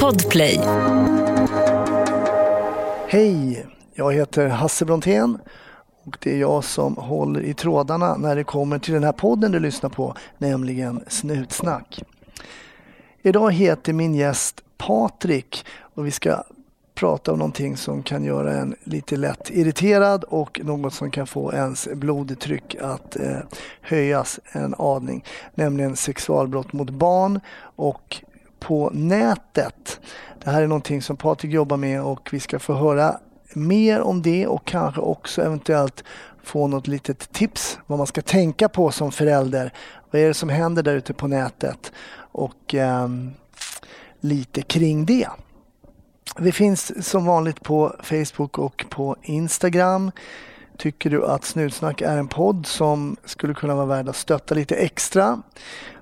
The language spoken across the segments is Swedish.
Podplay. Hej, jag heter Hasse Brontén och det är jag som håller i trådarna när det kommer till den här podden du lyssnar på, nämligen Snutsnack. Idag heter min gäst Patrik och vi ska prata om någonting som kan göra en lite lätt irriterad och något som kan få ens blodtryck att eh, höjas en aning, nämligen sexualbrott mot barn och på nätet. Det här är någonting som Patrik jobbar med och vi ska få höra mer om det och kanske också eventuellt få något litet tips vad man ska tänka på som förälder. Vad är det som händer där ute på nätet? Och eh, lite kring det. Vi finns som vanligt på Facebook och på Instagram. Tycker du att Snutsnack är en podd som skulle kunna vara värd att stötta lite extra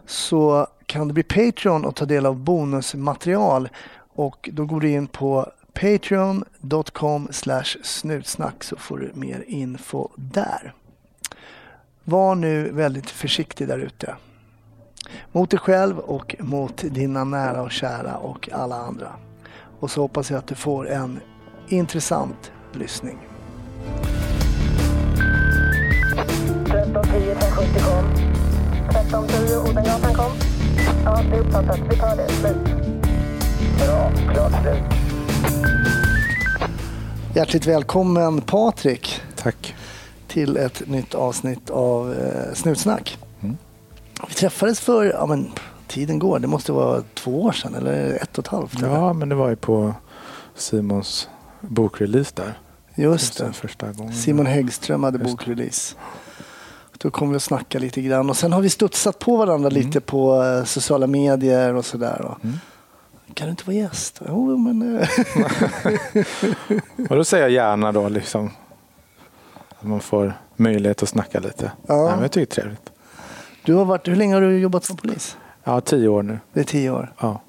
så kan du bli Patreon och ta del av bonusmaterial och då går du in på patreon.com snutsnack så får du mer info där. Var nu väldigt försiktig där ute. Mot dig själv och mot dina nära och kära och alla andra. Och så hoppas jag att du får en intressant lyssning. 1310 1070 kom. 1310 Odengatan kom. Ja, det är uppfattat. Vi tar det. Slut. Bra. Klart slut. Hjärtligt välkommen Patrik Tack. till ett nytt avsnitt av eh, Snutsnack. Vi träffades för, ja men tiden går, det måste vara två år sedan eller ett och ett halvt. eller? Ja, men det var ju på Simons bokrelease där. Just det. Första gången. Simon Häggström hade Just bokrelease. Då kom vi att snacka lite grann och sen har vi studsat på varandra lite på eh, sociala medier och sådär. Mm. Kan du inte vara gäst? Jo, men... eh, Och då säger jag gärna då liksom att man får möjlighet att snacka lite. Ja. Ja. men jag tycker det är trevligt. Du har varit, hur länge har du jobbat som polis? Ja, tio år nu. Det är tio år. Ja.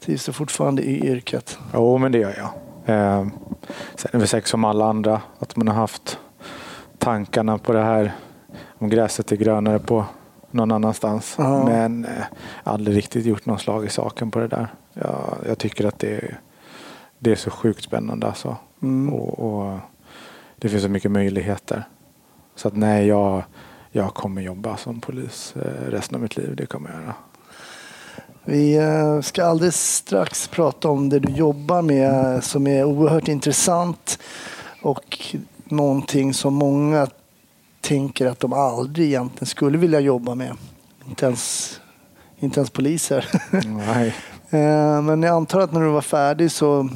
Trivs du fortfarande i yrket? Jo, men det gör jag. Eh, sen är det säkert som alla andra att man har haft tankarna på det här om gräset är grönare på någon annanstans. Ja. Men eh, aldrig riktigt gjort någon slag i saken på det där. Jag, jag tycker att det är, det är så sjukt spännande alltså. Mm. Och, och det finns så mycket möjligheter. Så att nej, jag, jag kommer jobba som polis eh, resten av mitt liv. Det kommer jag göra. Vi eh, ska alldeles strax prata om det du jobbar med eh, som är oerhört intressant och någonting som många tänker att de aldrig egentligen skulle vilja jobba med. Inte ens, inte ens poliser. Nej. Eh, Men jag antar att när du var färdig så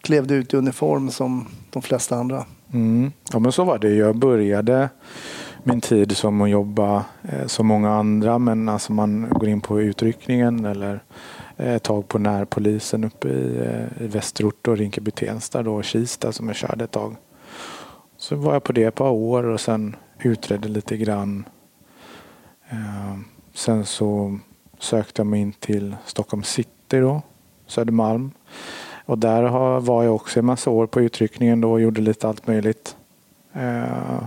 klev du ut i uniform som de flesta andra. Mm. Ja men så var det. Jag började min tid som att jobba eh, som många andra men alltså man går in på utryckningen eller eh, tag på närpolisen uppe i, eh, i Västerort och Rinkeby-Tensta och Kista som jag körde ett tag. Så var jag på det ett par år och sen utredde lite grann. Eh, sen så sökte jag mig in till Stockholm city då, Södermalm. Och där har, var jag också en massa år på utryckningen då och gjorde lite allt möjligt. Eh,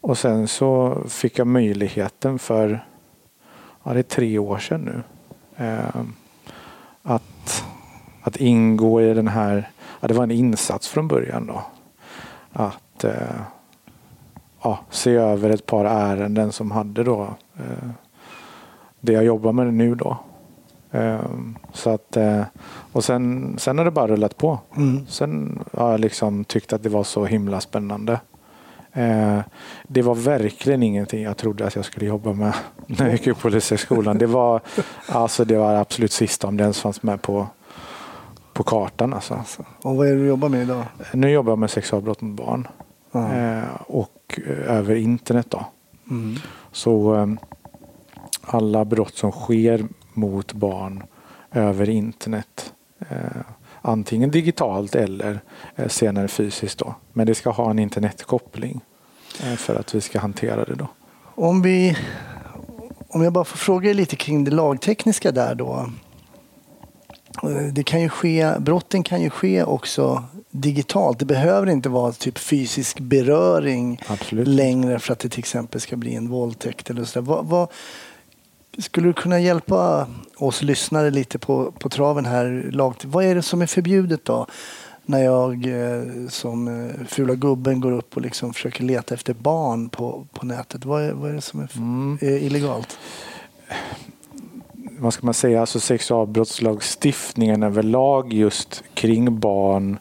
och sen så fick jag möjligheten för, ja det är tre år sedan nu, eh, att, att ingå i den här, ja det var en insats från början då. Att eh, ja, se över ett par ärenden som hade då eh, det jag jobbar med nu då. Ehm, Så att, eh, och sen, sen har det bara rullat på. Mm. Sen har jag liksom tyckt att det var så himla spännande. Eh, Det var verkligen ingenting jag trodde att jag skulle jobba med när jag gick ut på Polishögskolan. Det var, alltså, det var absolut sista om det ens fanns med på, på kartan. Alltså. Och vad är det du jobbar med idag? Nu jobbar jag med sexualbrott mot barn Eh, och eh, över internet. Då. Mm. Så eh, alla brott som sker mot barn över internet antingen digitalt eller senare fysiskt då. Men det ska ha en internetkoppling för att vi ska hantera det då. Om, vi, om jag bara får fråga er lite kring det lagtekniska där då. Det kan ju ske, brotten kan ju ske också digitalt. Det behöver inte vara typ fysisk beröring Absolut. längre för att det till exempel ska bli en våldtäkt eller så. Vad, vad, Skulle du kunna hjälpa oss lyssnare lite på, på traven här? Vad är det som är förbjudet då? När jag eh, som eh, fula gubben går upp och liksom försöker leta efter barn på, på nätet. Vad är, vad är det som är, Mm. är illegalt? vad ska man säga, alltså sexualbrottslagstiftningen överlag just kring barn,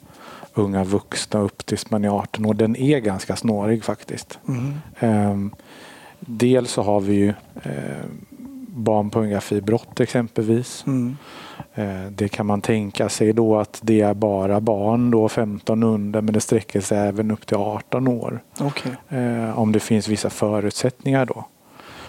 unga vuxna upp tills man är 18 år, den är ganska snårig faktiskt. Mm. Ehm, dels så har vi ju eh, barnpornografibrott exempelvis. Mm. Eh, det kan man tänka sig då att det är bara barn då 15 under men det sträcker sig även upp till 18 år. Okej. Eh, om det finns vissa förutsättningar då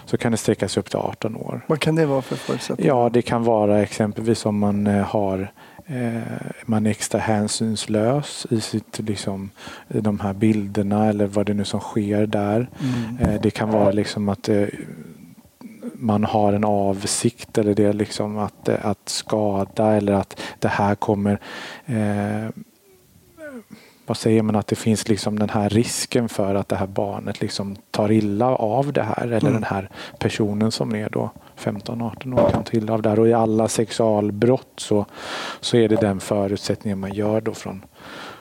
så kan det sträcka sig upp till 18 år. Vad kan det vara för förutsättningar? Ja, det kan vara exempelvis om man eh, har eh, man är extra hänsynslös i sitt, liksom, i de här bilderna eller vad det nu som sker där. Mm. Eh, det kan vara liksom att man har en avsikt eller det är liksom att, att skada eller att det här kommer eh, vad säger man att det finns liksom den här risken för att det här barnet liksom tar illa av det här eller Mm. den här personen som är då 15-18 år kan ta illa av det här. Och i alla sexualbrott så, så är det den förutsättningen man gör då från,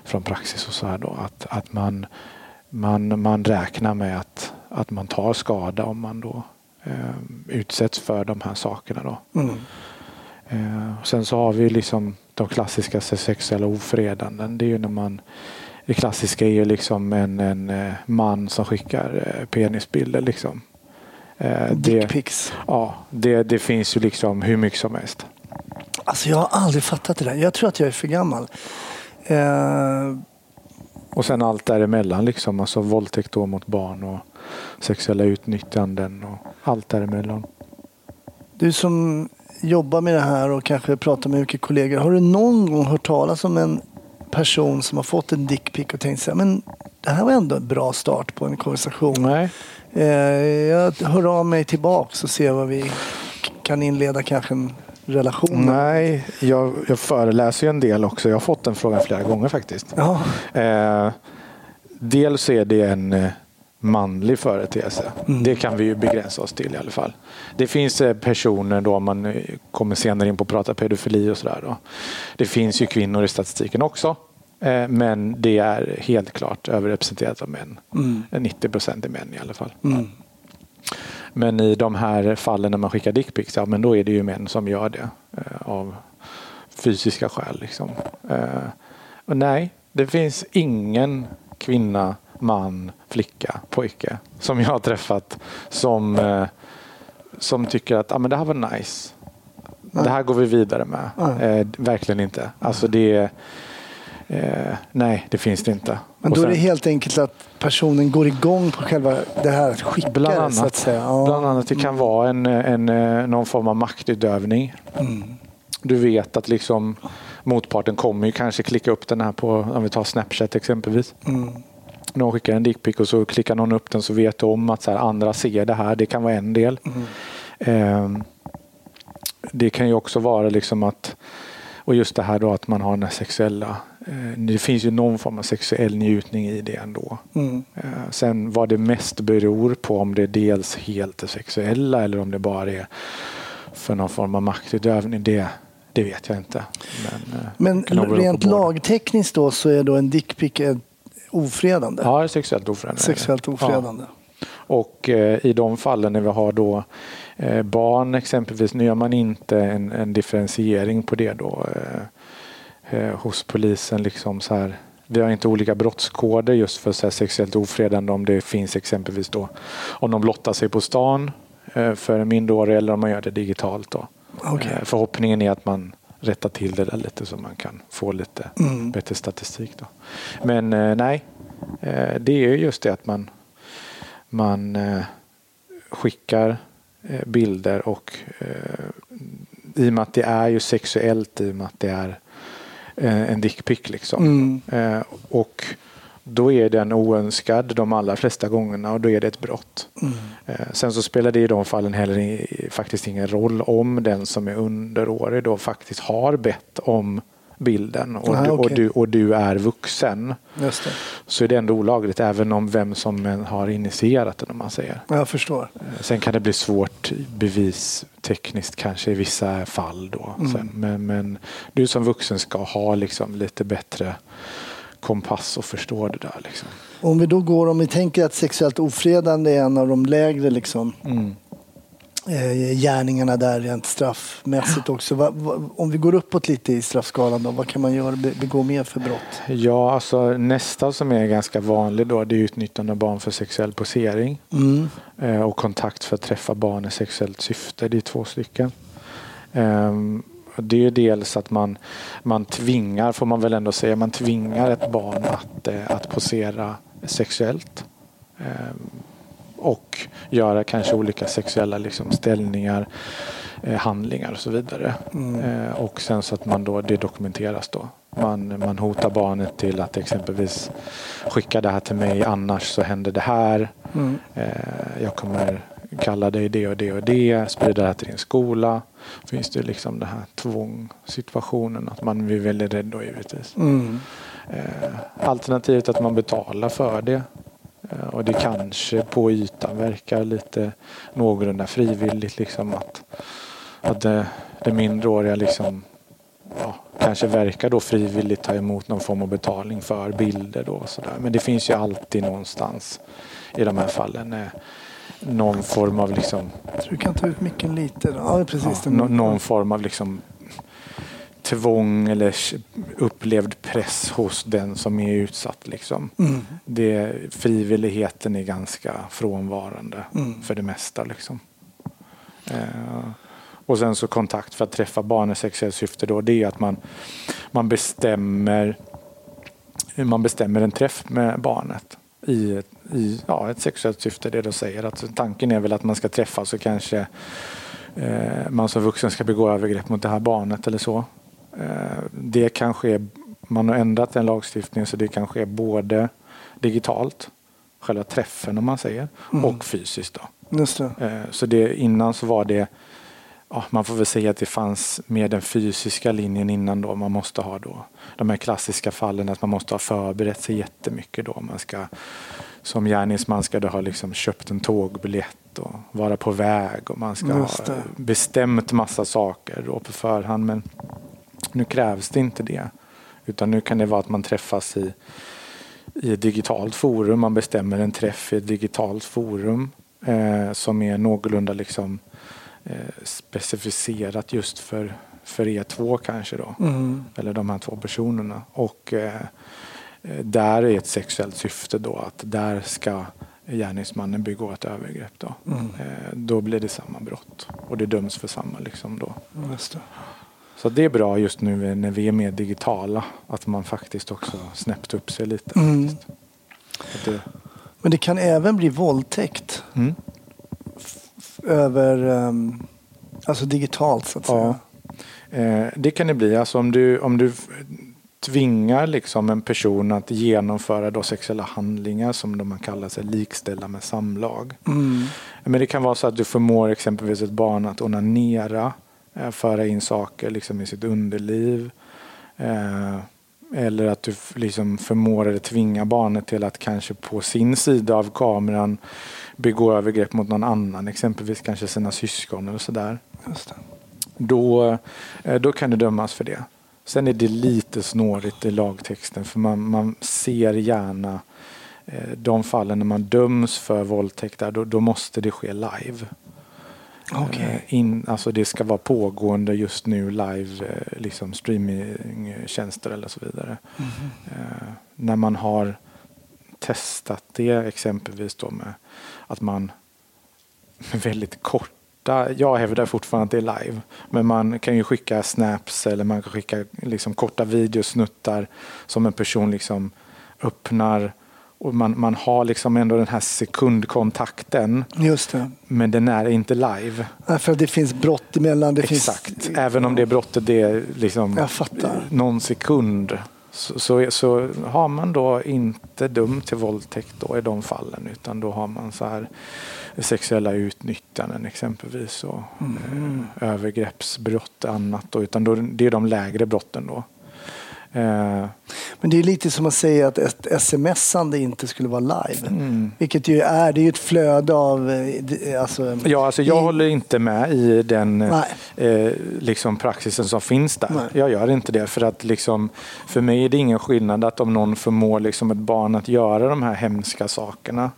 från praxis och så här då att, att man, man, man räknar med att, att man tar skada om man då eh, utsätts för de här sakerna då. Mm. Eh, sen så har vi liksom de klassiska sexuella ofredanden. Det är ju när man det klassiska är ju liksom en, en eh, man som skickar eh, penisbilder liksom. Eh, Dickpics. ja, det, det finns ju liksom hur mycket som helst. Alltså jag har aldrig fattat det där. Jag tror att jag är för gammal. Eh, Och sen allt däremellan liksom. Alltså våldtäkt då mot barn och sexuella utnyttjanden och allt däremellan. du som jobbar med det här och kanske pratar med mycket kollegor. Har du någon gång hört talas om en person som har fått en dickpic och tänkt så här, men det här var ändå en bra start på en konversation. Nej, Eh, jag hör av mig tillbaks och ser vad vi kan inleda kanske en relation. Nej jag, jag föreläser ju en del också. Jag har fått den frågan flera gånger faktiskt. Ja, Eh, dels är det en eh, manlig företeelse. Mm. Det kan vi ju begränsa oss till i alla fall. Det finns eh, personer då, man eh, kommer senare in på att prata pedofili och sådär. Då. Det finns ju kvinnor i statistiken också. Eh, men det är helt klart överrepresenterat av män. Mm. Eh, 90 procent är män i alla fall. mm. Men i de här fallen när man skickar dickpics, ja men då är det ju män som gör det. Av fysiska skäl. Liksom. Och nej, det finns ingen kvinna, man, flicka, pojke som jag har träffat som, eh, som tycker att ah, men det här var nice. Det här går vi vidare med. Eh, verkligen inte. Alltså det eh, nej, det finns det inte. Men då är det sen- helt enkelt att personen går igång på själva det här att skicka Bland annat. så att säga. Ja. Bland annat det kan vara en, en, eh, någon form av maktutövning. Mm. Du vet att liksom motparten kommer ju kanske klicka upp den här på, om vi tar Snapchat exempelvis. Mm. Någon skickar en dickpic och så klickar någon upp den så vet du om att så här, andra ser det här. Det kan vara en del. Mm. Ehm, det kan ju också vara liksom att och just det här då att man har den här sexuella eh, det finns ju någon form av sexuell njutning i det ändå. Mm. Eh, Sen vad det mest beror på om det är dels helt det sexuella eller om det bara är för någon form av maktutövning. Det, det vet jag inte. Men, eh, Men rent lagtekniskt då så är då en dickpic ett ofredande? Ja, sexuellt ofredande. Sexuellt ofredande? Och eh, i de fallen när vi har då eh, barn exempelvis, nu gör man inte en, en differentiering på det då eh, eh, hos polisen. Liksom så här. Vi har inte olika brottskoder just för så här, sexuellt ofredande om det finns exempelvis då om de blottar sig på stan eh, för en minderårig eller om man gör det digitalt. Då. Okej. Eh, förhoppningen är att man rättar till det där lite så man kan få lite Mm. bättre statistik. Då. Men eh, nej, eh, det är ju just det att man man eh, skickar bilder och i och med att det är ju sexuellt i och med att det är en dickpic liksom. Mm. Och då är den oönskad de allra flesta gångerna och då är det ett brott. Mm. Eh, sen så spelar det i de fallen heller faktiskt ingen roll om den som är underårig då faktiskt har bett om bilden och, Aha, du, och, okej. du, och du är vuxen så är det ändå olagligt även om vem som har initierat den om man säger. Jag förstår. Sen kan det bli svårt bevistekniskt kanske i vissa fall då. Mm. Sen, men, men du som vuxen ska ha liksom lite bättre kompass och förstå det där. Liksom. Om vi då går, om vi tänker att sexuellt ofredande är en av de lägre liksom, Mm. eh, gärningarna där rent straffmässigt också. Va, va, om vi går uppåt lite i straffskalan då, vad kan man göra, be, begå mer för brott? Ja, alltså nästa som är ganska vanlig då det är utnyttjande av barn för sexuell posering Mm. eh, och kontakt för att träffa barn i sexuellt syfte. Det är två stycken. Och det är ju dels att man, man tvingar, får man väl ändå säga, man tvingar ett barn att, eh, att posera sexuellt. Ehm, och göra kanske olika sexuella liksom, ställningar, eh, handlingar och så vidare. Eh, och sen så att man då, det dokumenteras då. Man, man hotar barnet till att exempelvis skicka det här till mig annars så händer det här. Mm. Eh, jag kommer kalla dig det och det och det, sprida det här till din skola. Finns det liksom den här tvångssituationen att man blir väldigt rädd då givetvis. Mm. Eh, alternativet att man betalar för det. Eh, och det kanske på ytan verkar lite någorlunda frivilligt liksom att, att det, det mindreåriga liksom ja, kanske verkar då frivilligt ta emot någon form av betalning för bilder då och sådär. Men det finns ju alltid någonstans i de här fallen eh, någon form av liksom du kan ta ut micken lite. Då. Ja, precis. Ja, någon form av liksom tvång eller upplevd press hos den som är utsatt. Liksom. Mm. Det, frivilligheten är ganska frånvarande Mm. för det mesta. Liksom. Eh, och sen så kontakt för att träffa barn i sexuellt syfte då, det är att man, man bestämmer man bestämmer en träff med barnet i, ett- i ja, ett sexuellt syfte. Det de säger. Att tanken är väl att man ska träffas och kanske eh, man som vuxen ska begå övergrepp mot det här barnet eller så. Eh, det kan ske, man har ändrat den lagstiftningen så det kan ske både digitalt, själva träffen om man säger, Mm. och fysiskt. Då. Det. Eh, Så det, innan så var det, ja, man får väl säga att det fanns med den fysiska linjen innan då. Man måste ha då de här klassiska fallen att man måste ha förberett sig jättemycket då. Man ska, som gärningsman ska du ha liksom köpt en tågbiljett och vara på väg och man ska ha bestämt massa saker då på förhand. Men nu krävs det inte det. Utan nu kan det vara att man träffas i, i ett digitalt forum. Man bestämmer en träff i ett digitalt forum eh, som är någorlunda liksom, eh, specificerat just för, för er två kanske då. Mm. Eller de här två personerna. Och eh, där är ett sexuellt syfte då att där ska gärningsmannen begå ett övergrepp då. Mm. Eh, då blir det samma brott och det döms för samma liksom då. Det. Så det är bra just nu när vi är mer digitala att man faktiskt också snäppt upp sig lite. Mm. det, Men det kan även bli våldtäkt mm. över, ehm, alltså digitalt så att säga. Ja. Eh, det kan det bli. Alltså om du, om du tvingar liksom en person att genomföra då sexuella handlingar som de man kallar sig likställa med samlag. Mm. Men det kan vara så att du förmår exempelvis ett barn att onanera, eh, föra in saker liksom i sitt underliv. Eh, eller att du liksom förmår eller tvinga barnet till att kanske på sin sida av kameran begå övergrepp mot någon annan, exempelvis kanske sina syskon eller sådär. Då, eh, då kan du dömas för det. Sen är det lite snårigt i lagtexten för man, man ser gärna eh, de fallen när man döms för våldtäkt där, då, då måste det ske live. Okej. Eh, In, alltså det ska vara pågående just nu live eh, liksom streamingtjänster eller så vidare. Mhm. Eh, när man har testat det exempelvis då med att man med väldigt korta, jag hävdar fortfarande att det är live, men man kan ju skicka snaps eller man kan skicka liksom korta videosnuttar som en person liksom öppnar och man, man har liksom ändå den här sekundkontakten Just det. men den är inte live. Ja, För det finns brott emellan. Det Exakt. Finns... Även om det brottet är liksom någon sekund så, så, så har man då inte dömt till våldtäkt då i de fallen utan då har man så här sexuella utnyttjanden exempelvis och Mm. eh, övergreppsbrott och annat då, utan då, det är de lägre brotten då. Eh, Men det är lite som att säga att ett smsande inte skulle vara live. Mm. Vilket ju är, det är ju ett flöde av... eh, Alltså, Ja, alltså jag i- håller inte med i den eh, liksom praxisen som finns där. Nej. Jag gör inte det för att liksom, för mig är det ingen skillnad att om någon förmår liksom ett barn att göra de här hemska sakerna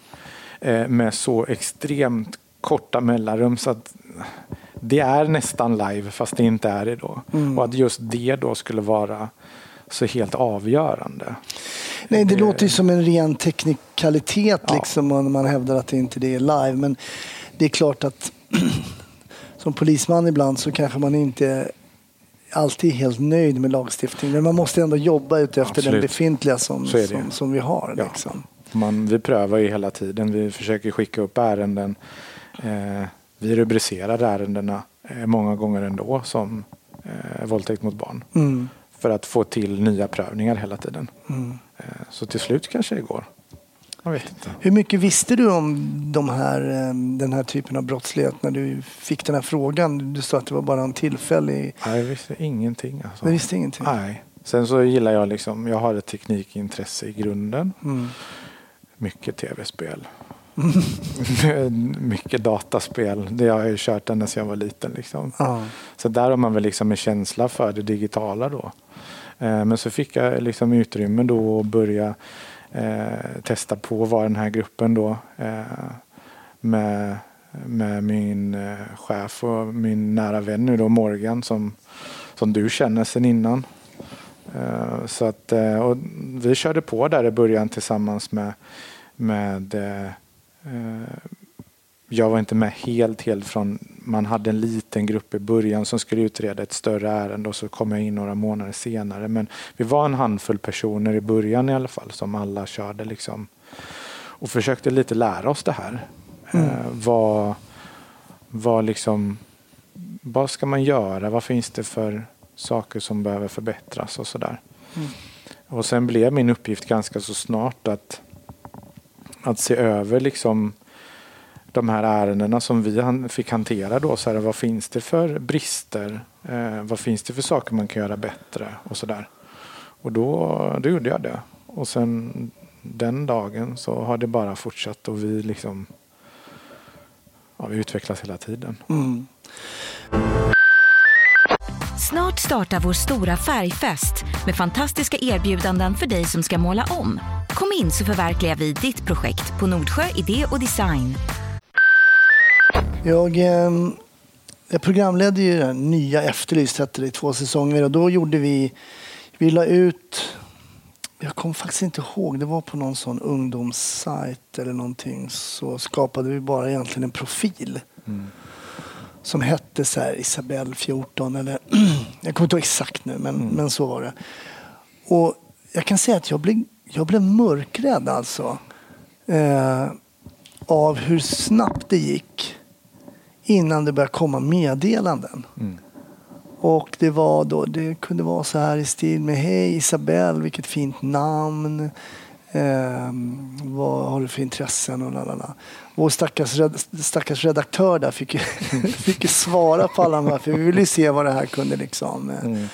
med så extremt korta mellanrum så att det är nästan live fast det inte är det då. Mm. Och att just det då skulle vara så helt avgörande. Nej, det Det- låter ju som en ren teknikalitet Ja. liksom, när man hävdar att det inte det är live. Men det är klart att som polisman ibland så kanske man inte alltid är helt nöjd med lagstiftningen. Men man måste ändå jobba ut efter den Absolut. befintliga som, som, som vi har. Ja. Liksom. Man, vi prövar ju hela tiden. Vi försöker skicka upp ärenden. Eh, vi rubricerar ärendena eh, många gånger ändå som eh, våldtäkt mot barn. Mm. För att få till nya prövningar hela tiden. Mm. Eh, så till slut kanske det går. Jag vet inte. Hur mycket visste du om de här, eh, den här typen av brottslighet när du fick den här frågan? Du sa att det var bara en tillfällig... Nej, jag visste ingenting. Alltså. Du visste ingenting? Nej. Sen så gillar jag liksom, jag har ett teknikintresse i grunden. Mm. Mycket tv-spel. Mycket dataspel. Det har jag ju kört ända sedan jag var liten. Liksom. Ja. Så där har man väl liksom en känsla för det digitala då. Eh, Men så fick jag liksom utrymme då att börja eh, testa på att vara den här gruppen då. Eh, med, med min eh, chef och min nära vän nu då Morgan som, som du känner sedan innan. Eh, så att, eh, och vi körde på där i början tillsammans med, med eh, jag var inte med helt, helt från... Man hade en liten grupp i början som skulle utreda ett större ärende och så kom jag in några månader senare. Men vi var en handfull personer i början i alla fall som alla körde liksom och försökte lite lära oss det här. Mm. Eh, vad, vad liksom... Vad ska man göra? Vad finns det för saker som behöver förbättras och sådär. Mm. Och sen blev min uppgift ganska så snart att, att se över liksom de här ärendena som vi han- fick hantera då. Så här, vad finns det för brister? Eh, vad finns det för saker man kan göra bättre? Och sådär. Och då, då gjorde jag det. Och sen den dagen så har det bara fortsatt och vi liksom ja, vi utvecklas hela tiden. Mm. Snart startar vår stora färgfest med fantastiska erbjudanden för dig som ska måla om. Kom in så förverkligar vi ditt projekt på Nordsjö Idé och Design. Jag, eh, jag programledde ju den nya Efterlyst hette det i två säsonger och då gjorde vi, vi la ut, jag kommer faktiskt inte ihåg, det var på någon sån ungdomssajt eller någonting så skapade vi bara egentligen en profil som hette så här Isabelle 14 eller jag kommer inte ihåg exakt nu men, men så var det. Och jag kan säga att jag blev, jag blev mörkrädd alltså. Eh, av hur snabbt det gick innan det började komma meddelanden. Mm. Och det var då, det kunde vara så här i stil med Hej Isabelle, vilket fint namn. Ehm, vad har du för intressen och lalala. Vår stackars, stackars redaktör där fick ju, fick ju svara på alla de här. För vi ville ju se vad det här kunde liksom. eh,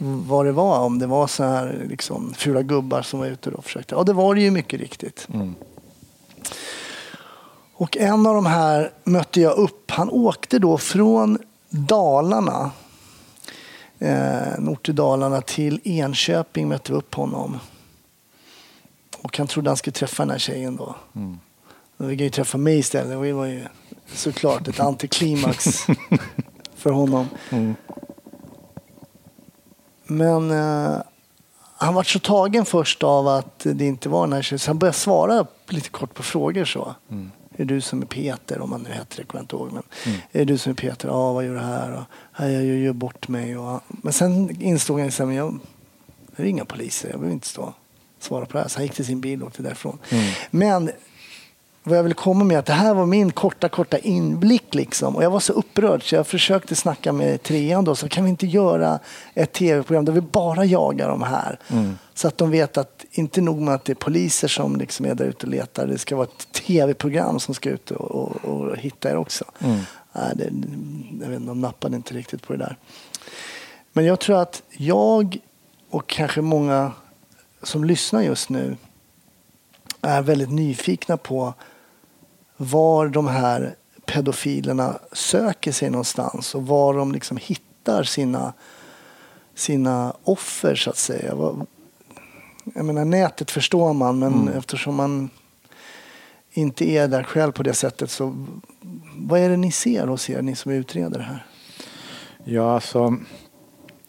Mm. Vad det var. Om det var så här liksom fula gubbar som var ute och försökte. Ja det var det ju mycket riktigt. Mm. Och en av de här mötte jag upp. Han åkte då från Dalarna, eh, en ort i Dalarna, till Enköping mötte vi upp honom. Och han trodde han skulle träffa den här tjejen då. Mm. Vi kan ju träffa mig istället och det var ju såklart ett antiklimax för honom. Mm. Men eh, han var så tagen först av att det inte var den här tjejen så han började svara lite kort på frågor så. Mm. Är du som är Peter? Om han nu heter det, kommer jag inte ihåg. Men, Är det du som är Peter? Ja, vad gör du här? Och, "Ja, jag gör bort mig. Och, men sen insåg han att jag, är inga poliser, jag behöver inte stå svara på det här. Så han gick till sin bil och åkte därifrån. Men vad jag vill komma med att det här var min korta, korta inblick liksom. Och jag var så upprörd så jag försökte snacka med trean då. Så kan vi inte göra ett tv-program där vi bara jagar de här? Så att de vet att inte nog med att det är poliser som liksom är där ute och letar. Det ska vara ett tv-program som ska ut och, och, och hitta er också. Nej, det, jag vet inte, de nappade inte riktigt på det där. Men jag tror att jag och kanske många som lyssnar just nu är väldigt nyfikna på var de här pedofilerna söker sig någonstans och var de liksom hittar sina, sina offer så att säga. Jag menar nätet förstår man men Mm. eftersom man inte är där själv på det sättet så vad är det ni ser hos er, ni som utreder det här? Ja, alltså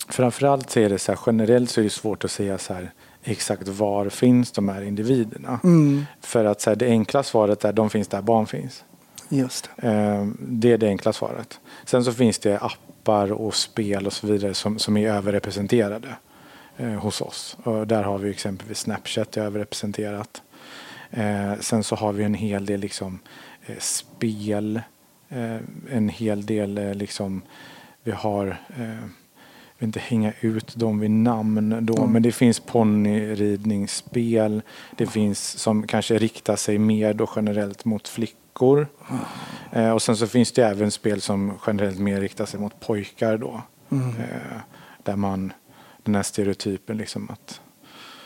framförallt så är det så här generellt så är det svårt att säga så här exakt var finns de här individerna. Mm, För att så här, det enkla svaret är de finns där barn finns. just det. Eh, Det är det enkla svaret. Sen så finns det appar och spel och så vidare som, som är överrepresenterade eh, hos oss. Och där har vi exempelvis Snapchat är överrepresenterat. Eh, sen så har vi en hel del liksom, eh, spel, eh, en hel del liksom, vi har vill inte hänga ut dem vid namn då, Mm. men det finns ponnyridningsspel. Det finns som kanske riktar sig mer då generellt mot flickor. Eh, och sen så finns det även spel som generellt mer riktar sig mot pojkar då. Mm. Eh, där man, den här stereotypen liksom att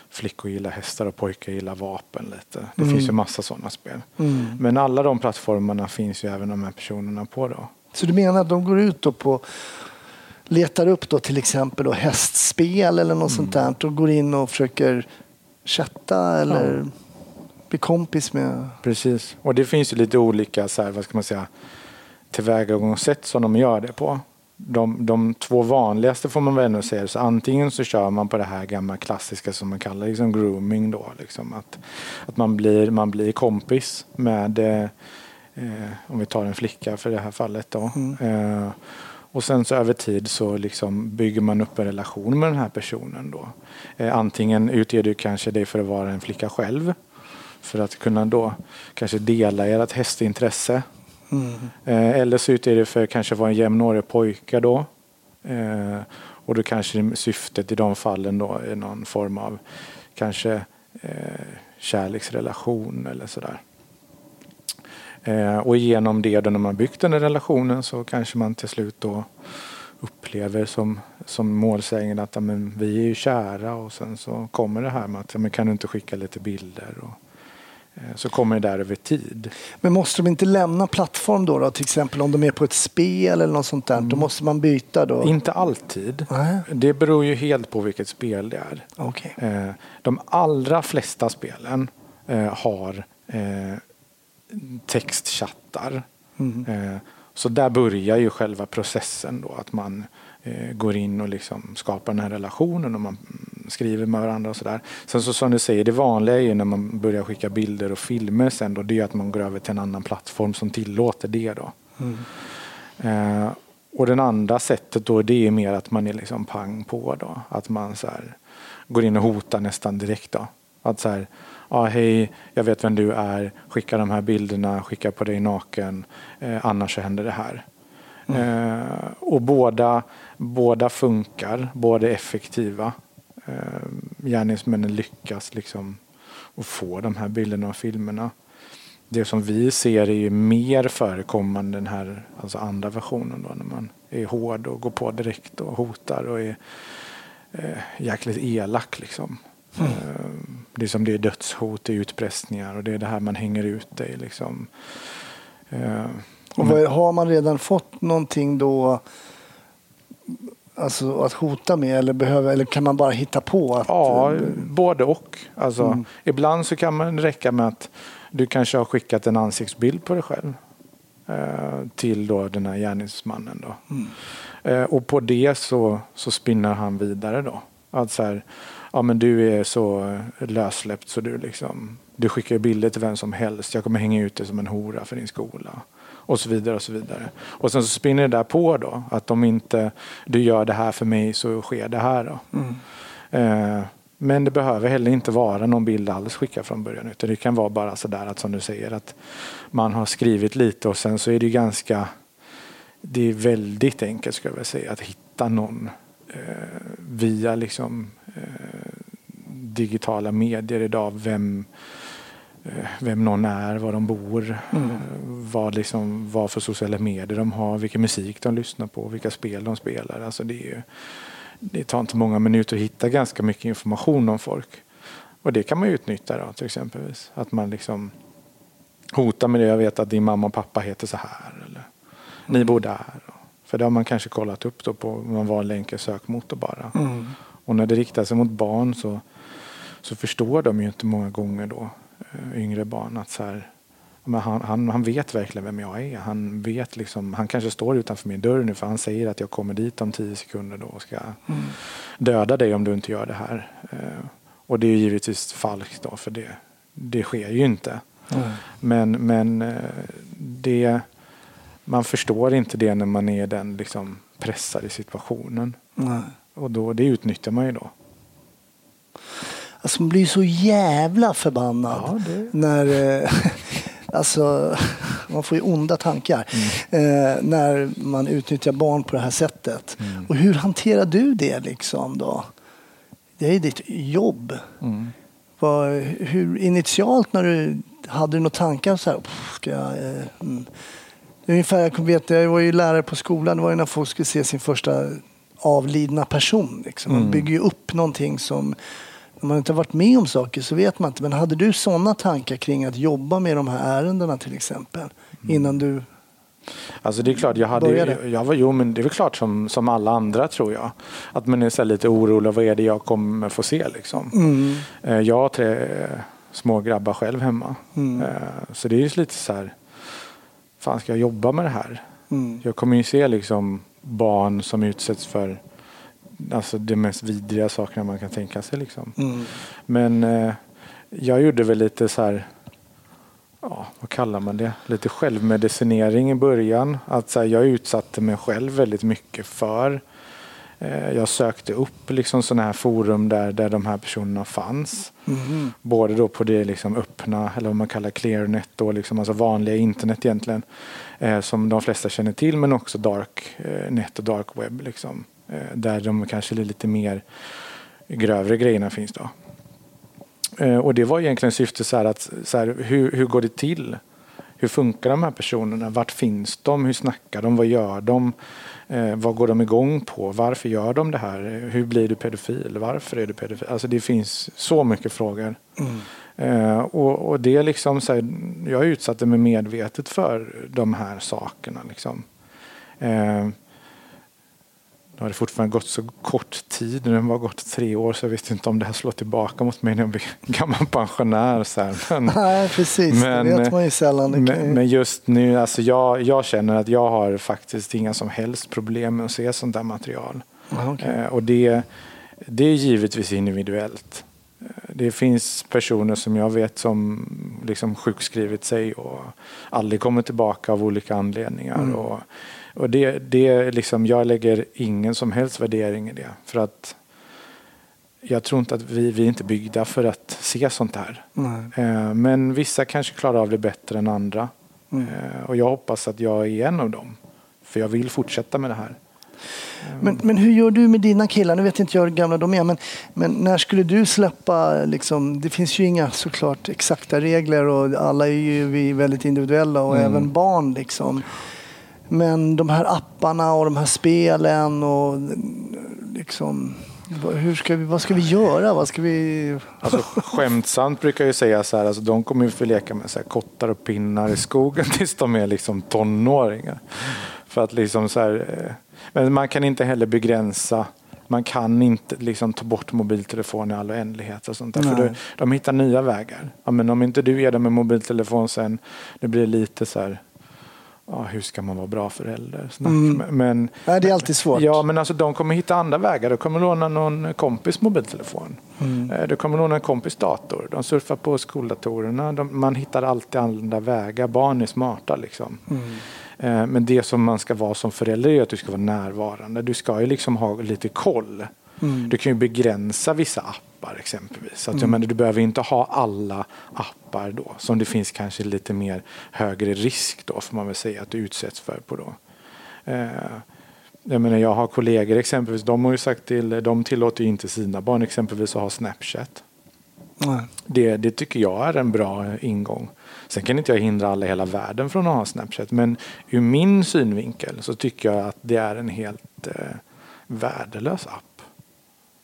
flickor gillar hästar och pojkar gillar vapen lite. Det Mm. finns ju massa sådana spel. Mm. Men alla de plattformarna finns ju även de här personerna på då. Så du menar att de går ut då på letar upp då till exempel då hästspel eller något sånt där och går in och försöker chatta eller bli kompis med... Precis. Och det finns ju lite olika så här, vad ska man säga, tillvägagångssätt som de gör det på. De, de två vanligaste får man väl ändå säga. Så antingen så kör man på det här gamla klassiska som man kallar liksom grooming då. Liksom att att man, blir, man blir kompis med, eh, om vi tar en flicka för det här fallet då. Eh, och sen så över tid så liksom bygger man upp en relation med den här personen då. Eh, antingen utger du kanske dig för att vara en flicka själv. För att kunna då kanske dela ert hästintresse. Mm. Eh, eller så utger du för att kanske vara en jämnårig pojke då. Eh, och då kanske syftet i de fallen då är någon form av kanske eh, kärleksrelation eller sådär. Eh, och genom det då när man byggt den här relationen så kanske man till slut då upplever som, som målsägande att men, vi är ju kära och sen så kommer det här med att men, kan du inte skicka lite bilder. Och, eh, så kommer det där över tid. Men måste de inte lämna plattform då, då? Till exempel om de är på ett spel eller något sånt där. Då måste man byta då? Inte alltid. Nej, Det beror ju helt på vilket spel det är. okej. Eh, De allra flesta spelen eh, har eh, textchattar. Mm. Eh, Så där börjar ju själva processen då att man eh, går in och liksom skapar den här relationen och man skriver med varandra och sådär. Sen så som du säger, det vanliga är ju när man börjar skicka bilder och filmer sen då, det är att man går över till en annan plattform som tillåter det då. Mm. Eh, och den andra sättet då det är mer att man är liksom pang på då. Att man så här, går in och hotar nästan direkt då. Att så här, ja hej, jag vet vem du är, skicka de här bilderna, skicka på dig naken, eh, annars så händer det här. Eh, och båda, båda funkar, båda är effektiva. Eh, gärningsmännen lyckas liksom att få de här bilderna och filmerna. Det som vi ser är ju mer förekommande den här alltså andra versionen då när man är hård och går på direkt och hotar och är eh, jäkligt elak liksom. Eh, det är som det är dödshot, det är utpressningar och det är det här man hänger ut dig liksom. Eh, Och vad, har man redan fått någonting då alltså, att hota med eller, behöver, eller kan man bara hitta på? Att, Ja, både och. Alltså, Mm. Ibland så kan man räcka med att du kanske har skickat en ansiktsbild på dig själv eh, till då den här gärningsmannen. Då. Mm. Eh, och på det så, så spinner han vidare då. Att så här, ja men du är så lössläppt så du liksom, du skickar bilder till vem som helst. Jag kommer hänga ut dig som en hora för din skola. Och så vidare och så vidare. Och sen så spinner det där på då. Att om inte du gör det här för mig så sker det här då. Mm. Eh, men det behöver heller inte vara någon bild alls skickad från början. Utan det kan vara bara sådär att som du säger att man har skrivit lite och sen så är det ganska det är väldigt enkelt ska jag väl säga att hitta någon eh, via liksom eh, digitala medier idag. Vem, eh, vem någon är, var de bor, Mm. eh, vad, liksom, vad för sociala medier de har, vilken musik de lyssnar på, vilka spel de spelar. Alltså det är ju, det tar inte många minuter att hitta ganska mycket information om folk. Och det kan man utnyttja då till exempelvis. Att man liksom hotar med det. Jag vet att din mamma och pappa heter så här. Eller ni bor där. För det har man kanske kollat upp då på en enkel sökmotor bara. Mm. Och när det riktar sig mot barn så, så förstår de ju inte många gånger då, eh, yngre barn, att så här, men han, han, han vet verkligen vem jag är. Han vet liksom, han kanske står utanför min dörr nu för han säger att jag kommer dit om tio sekunder då och ska Mm. döda dig om du inte gör det här. Eh, och det är ju givetvis falskt då för det, det sker ju inte. Mm. Men, men eh, det, man förstår inte det när man är den liksom pressade situationen. Nej. Och då, det utnyttjar man ju då. Alltså man blir så jävla förbannad Ja, det- när... Eh, alltså, man får ju onda tankar eh, när man utnyttjar barn på det här sättet. Och hur hanterar du det liksom då? Det är ju ditt jobb. Vad, hur initialt när du hade du några tankar så här, "Pff, ska jag, eh, mm. Ungefär, jag vet, jag var ju lärare på skolan, det var ju när folk skulle se sin första avlidna person. Liksom. Man bygger ju upp någonting som, när man inte har varit med om saker så vet man inte. Men hade du sådana tankar kring att jobba med de här ärendena till exempel? Innan du... Alltså det är klart, jag, hade, jag var, jo men det är väl klart som, som alla andra tror jag. Att man är så lite orolig, vad är det jag kommer få se liksom. Eh, Jag har tre små grabbar själv hemma. Eh, Så det är ju lite så här, fan ska jag jobba med det här? Mm. Jag kommer ju se liksom barn som utsätts för alltså de mest vidriga sakerna man kan tänka sig. Liksom. Mm. Men eh, jag gjorde väl lite så här, ja, vad kallar man det? Lite självmedicinering i början. Att så här, jag utsatte mig själv väldigt mycket för. Eh, jag sökte upp liksom sådana här forum där, där de här personerna fanns. Mhm. Både då på det liksom öppna, eller vad man kallar clearnet, då, liksom, alltså vanliga internet egentligen. Eh, som de flesta känner till, men också dark eh, och dark web. Liksom, där de kanske lite mer grövre grejerna finns. då. Eh, och det var egentligen syftet så att så här, hur, hur går det till? Hur funkar de här personerna? Vart finns de? Hur snackar de? Vad gör de? Eh, vad går de igång på? Varför gör de det här? Eh, Hur blir du pedofil? Varför är du pedofil? Alltså det finns så mycket frågor. Eh, och, och det är liksom så här, jag utsatte mig medvetet för de här sakerna. Liksom. Eh, nu har det fortfarande gått så kort tid. Nu har gått tre år så jag vet inte om det här slår tillbaka mot mig när jag blir gammal pensionär. Så här. Men, Nej, precis. Men, det vet man ju sällan. Men, men just nu, alltså jag, jag känner att jag har faktiskt inga som helst problem med att se sånt där material. Ja, okej. Eh, och det, det är givetvis individuellt. Eh, Det finns personer som jag vet som liksom sjukskrivit sig och aldrig kommer tillbaka av olika anledningar. Mm. Och, och det, det liksom, jag lägger ingen som helst värdering i det. För att jag tror inte att vi, vi är inte byggda för att se sånt här. Eh, Men vissa kanske klarar av det bättre än andra. Mm. Eh, Och jag hoppas att jag är en av dem. För jag vill fortsätta med det här. Men, men hur gör du med dina killar? Nu vet inte jag hur gamla de är, men, men när skulle du släppa, liksom, det finns ju inga såklart exakta regler och alla är ju väldigt individuella och även barn liksom. Men de här apparna och de här spelen och liksom, hur ska vi, vad ska vi göra? Vad ska vi... Alltså, skämtsamt brukar jag säga så här, alltså, de kommer ju få leka med så här, kottar och pinnar i skogen tills de är liksom tonåringar. För att liksom så här, eh, men man kan inte heller begränsa man kan inte liksom ta bort mobiltelefon i all oändlighet och sånt där. För de, de hittar nya vägar. Ja, men om inte du ger dem en mobiltelefon sen, det blir lite så här, ja, hur ska man vara bra förälder? Mm. Men, Nej, det är alltid svårt. Ja, men alltså de kommer hitta andra vägar. De kommer låna någon kompis mobiltelefon. Mm. Eh, De kommer låna en kompis dator. De surfar på skoldatorerna. De, man hittar alltid andra vägar. Barn är smarta liksom. Mm. Eh, Men det som man ska vara som förälder är att du ska vara närvarande. Du ska ju liksom ha lite koll. Mm. Du kan ju begränsa vissa appar exempelvis. Så att, jag menar, du behöver inte ha alla appar då. Som det finns kanske lite mer högre risk då får man väl säga att du utsätts för på då. Eh, jag menar jag har kollegor exempelvis. De har ju sagt till, de tillåter ju inte sina barn exempelvis att ha Snapchat. Nej. Det, det tycker jag är en bra ingång. Sen kan inte jag hindra alla i hela världen från att ha Snapchat. Men ur min synvinkel så tycker jag att det är en helt eh, värdelös app.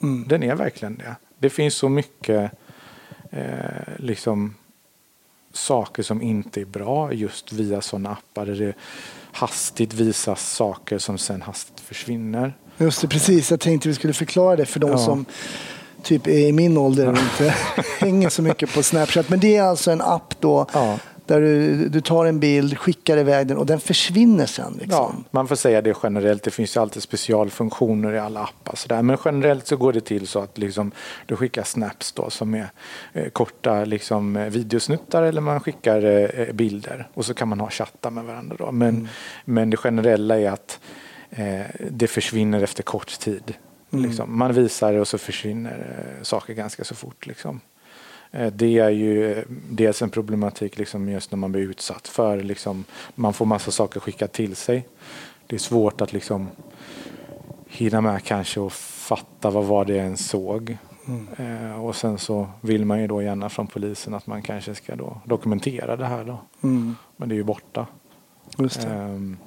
Mm. Den är verkligen det. Det finns så mycket eh, liksom saker som inte är bra just via sådana appar där det hastigt visas saker som sen hastigt försvinner. Just det, precis. Jag tänkte vi skulle förklara det för de Ja. som typ är i min ålder och inte hänger så mycket på Snapchat. Men det är alltså en app då Ja. Där du, du tar en bild, skickar iväg den och den försvinner sen. Ja, Liksom. man får säga det generellt. Det finns ju alltid specialfunktioner i alla appar. Så där. Men generellt så går det till så att liksom, du skickar snaps då, som är eh, korta liksom, eh, videosnuttar eller man skickar eh, bilder. Och så kan man ha chatta med varandra. Då. Men, men det generella är att eh, det försvinner efter kort tid. Liksom. Man visar det och så försvinner eh, saker ganska så fort. Liksom. Eh, Det är ju eh, dels en problematik liksom just när man blir utsatt för liksom, man får massa saker skickat till sig. Det är svårt att liksom hinna med kanske och fatta vad var det en såg. Eh, och sen så vill man ju då gärna från polisen att man kanske ska då dokumentera det här då. Mm. Men det är ju borta. Ehm,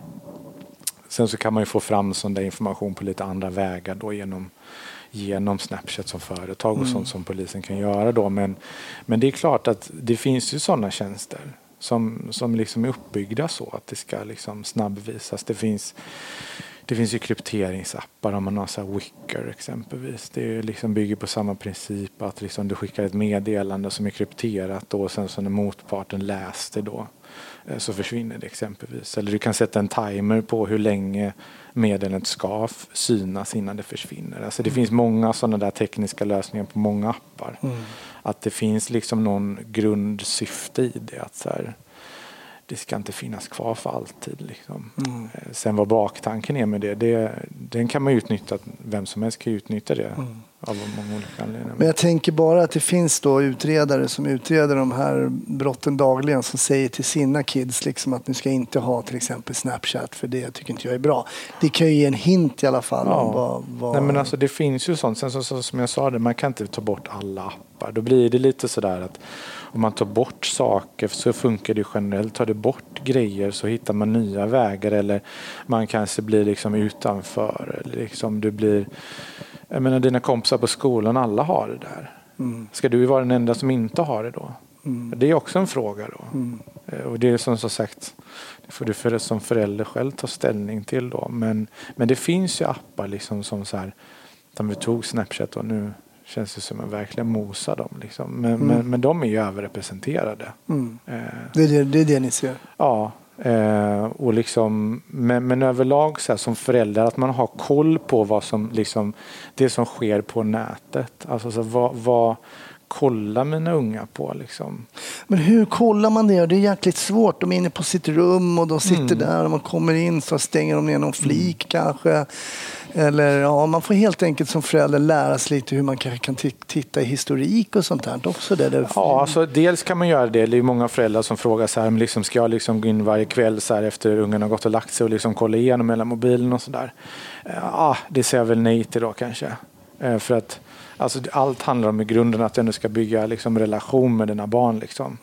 sen så kan man ju få fram sån där information på lite andra vägar då genom, genom Snapchat som företag och sånt som polisen kan göra då. Men, men det är klart att det finns ju sådana tjänster som, som liksom är uppbyggda så att det ska liksom snabbvisas. Det finns, det finns ju krypteringsappar om man har så Wicker exempelvis. Det liksom bygger på samma princip att liksom du skickar ett meddelande som är krypterat då, och sen så när motparten läste då eh, så försvinner det exempelvis. Eller du kan sätta en timer på hur länge meddelandet ska synas innan det försvinner. Alltså det finns många sådana där tekniska lösningar på många appar. Att det finns liksom någon grundsyfte i det. Att så här, det ska inte finnas kvar för alltid. Liksom. Eh, Sen vad baktanken är med det, det, den kan man utnyttja. Vem som helst kan utnyttja det av många olika anledningar. Men jag tänker bara att det finns då utredare som utreder de här brotten dagligen som säger till sina kids liksom att nu ska inte ha till exempel Snapchat för det tycker inte jag är bra. Det kan ju ge en hint i alla fall om vad... vad... Nej, men alltså, det finns ju sånt. Sen så, så, som jag sa, det, man kan inte ta bort alla appar. Då blir det lite sådär att om man tar bort saker så funkar det generellt. Tar du bort grejer så hittar man nya vägar eller man kanske blir liksom utanför. Liksom du blir, jag menar dina kompisar på skolan, alla har det där. Ska du vara den enda som inte har det då? Det är också en fråga då. Eh, Och det är som sagt, det får du för, som förälder själv ta ställning till då. Men, men det finns ju appar liksom som så här, om vi tog Snapchat och nu känns det som att verkligen mosa dem. Liksom. Men, men, men de är ju överrepresenterade. Mm. Eh, Det, är det, det är det ni ser. Ja, eh, och liksom, men, men överlag så här, som förälder att man har koll på vad som, liksom, det som sker på nätet. Alltså så, vad, vad kollar mina unga på liksom? Men hur kollar man det? Det är jäkligt svårt. De är inne på sitt rum och de sitter Mm. där och man kommer in så stänger de ner någon flik kanske. Eller ja, man får helt enkelt som förälder lära sig lite hur man kanske kan ti- titta i historik och sånt där också. Det där. Ja, alltså, dels kan man göra det. Det är många föräldrar som frågar så här, men liksom, ska jag liksom gå in varje kväll så här, efter ungen har gått och lagt sig och liksom kolla igenom hela mobilen och sådär? Ja, det säger jag väl nej till då kanske. Eh, För att alltså, allt handlar om i grunden att du ska bygga liksom, relation med dina barn. Liksom.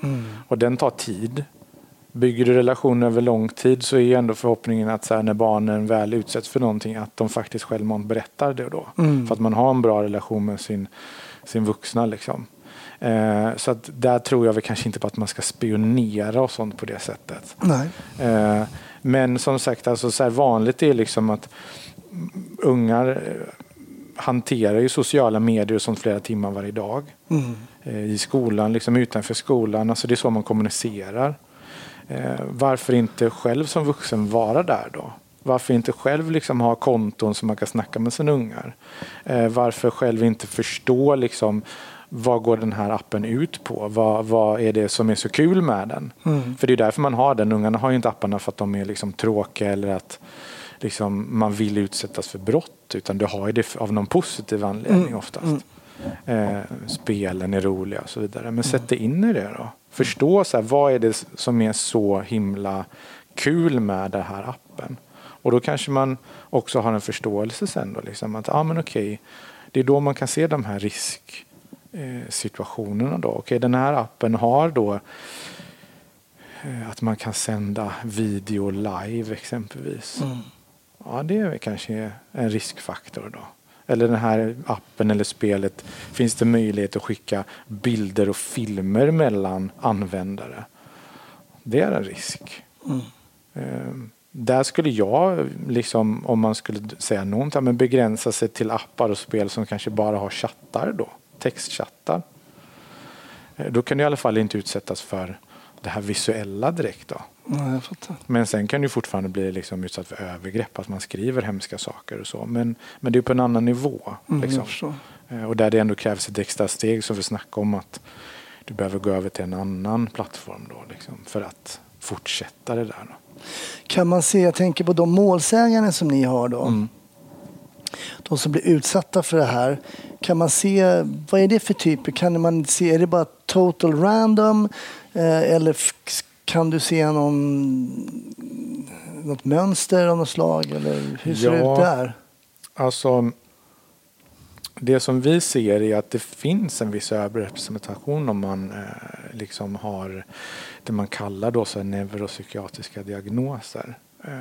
Och den tar tid. Bygger du relation över lång tid så är ju ändå förhoppningen att så här, när barnen väl utsätts för någonting att de faktiskt självmant berättar det då. För att man har en bra relation med sin, sin vuxna. Liksom. Eh, så att där tror jag väl kanske inte på att man ska spionera och sånt på det sättet. Eh, men som sagt, alltså, så här vanligt är liksom att mm, ungar eh, hanterar ju sociala medier och sånt flera timmar varje dag. Mm. Eh, I skolan, liksom utanför skolan. Alltså det är så man kommunicerar. Eh, varför inte själv som vuxen vara där då? Varför inte själv liksom ha konton som man kan snacka med sina ungar? Eh, varför själv inte förstå liksom vad går den här appen ut på? Vad, vad är det som är så kul med den? För det är därför man har den. Ungarna har ju inte apparna för att de är liksom tråkiga eller att liksom man vill utsättas för brott. Utan du har ju det av någon positiv anledning oftast. Eh, spelen är roliga och så vidare. Men sätt dig in i det då. Förstå så här, vad är det som är så himla kul med den här appen. Och då kanske man också har en förståelse sen då. Liksom, att ah, men okej, det är då man kan se de här risksituationerna. Då. Okej, den här appen har då eh, att man kan sända video live exempelvis. Ja, det är kanske en riskfaktor då. eller den här appen eller spelet finns det möjlighet att skicka bilder och filmer mellan användare. Det är en risk. Mm. Där skulle jag, liksom, om man skulle säga någonting, men begränsa sig till appar och spel som kanske bara har chattar då, textchattar. Eh, då kan du i alla fall inte utsättas för det här visuella direkt. Då. Nej, men sen kan du fortfarande bli liksom utsatt för övergrepp, att man skriver hemska saker och så. Men, men det är på en annan nivå. Mm, liksom. Mm, och där det ändå krävs ett extra steg som vi snackade om att du behöver gå över till en annan plattform då, liksom, för att fortsätta det där. Då. Kan man se, jag tänker på de målsägande som ni har då. Mm. De som blir utsatta för det här. Kan man se, vad är det för typer? Kan man se, är det bara total random? Eh, eller kan du se någon, något mönster av något slag? Eller hur ser ja, det ut där? Alltså, det som vi ser är att det finns en viss överrepresentation om man eh, liksom har det man kallar då så neuropsykiatriska diagnoser. Eh,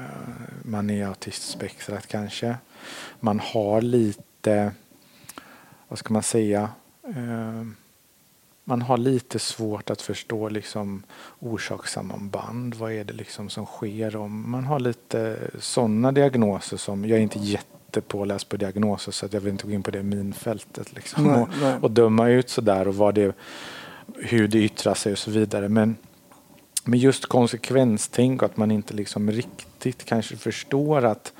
man är autistspektrat kanske. Man har lite, vad ska man säga, eh, man har lite svårt att förstå liksom orsakssamband. Vad är det liksom som sker? Om man har lite sådana diagnoser som, jag är inte jättepåläst på diagnoser så att jag vill inte gå in på det minfältet. Liksom, nej, och, nej. och döma ut sådär och vad det, hur det yttrar sig och så vidare. Men, men just konsekvenstänk och att man inte liksom riktigt kanske förstår att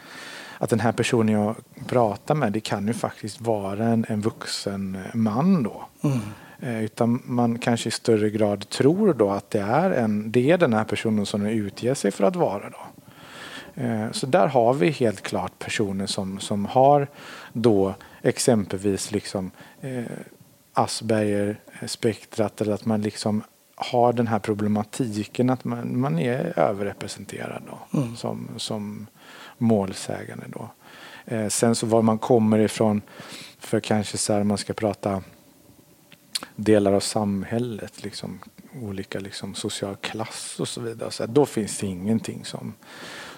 att den här personen jag pratar med, det kan ju faktiskt vara en, en vuxen man då. Mm. Eh, utan man kanske i större grad tror då att det är, en, det är den här personen som den utger sig för att vara. Då. Eh, så där har vi helt klart personer som, som har då exempelvis liksom eh, Asperger-spektrat eller att man liksom har den här problematiken att man, man är överrepresenterad då, mm. som, som målsägande. Då. Sen så var man kommer ifrån, för kanske så här man ska prata delar av samhället, liksom, olika liksom, social klass och så vidare. Så här, då finns det ingenting som,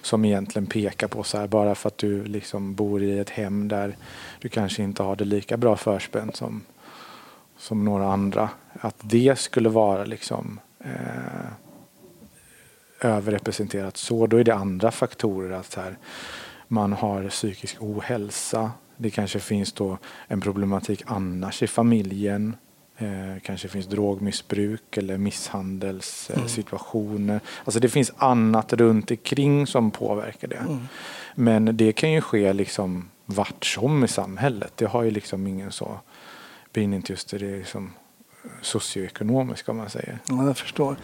som egentligen pekar på så här, bara för att du liksom bor i ett hem där du kanske inte har det lika bra förspänt som, som några andra. Att det skulle vara liksom eh, överrepresenterat så, då är det andra faktorer. Att här, man har psykisk ohälsa. Det kanske finns då en problematik annars i familjen. Eh, kanske finns drogmissbruk eller misshandelssituationer. Mm. Alltså det finns annat runt omkring som påverkar det. Mm. Men det kan ju ske liksom vart som i samhället. Det har ju liksom ingen så bindning till just det, det är liksom socioekonomiskt om man säger. Ja, jag förstår.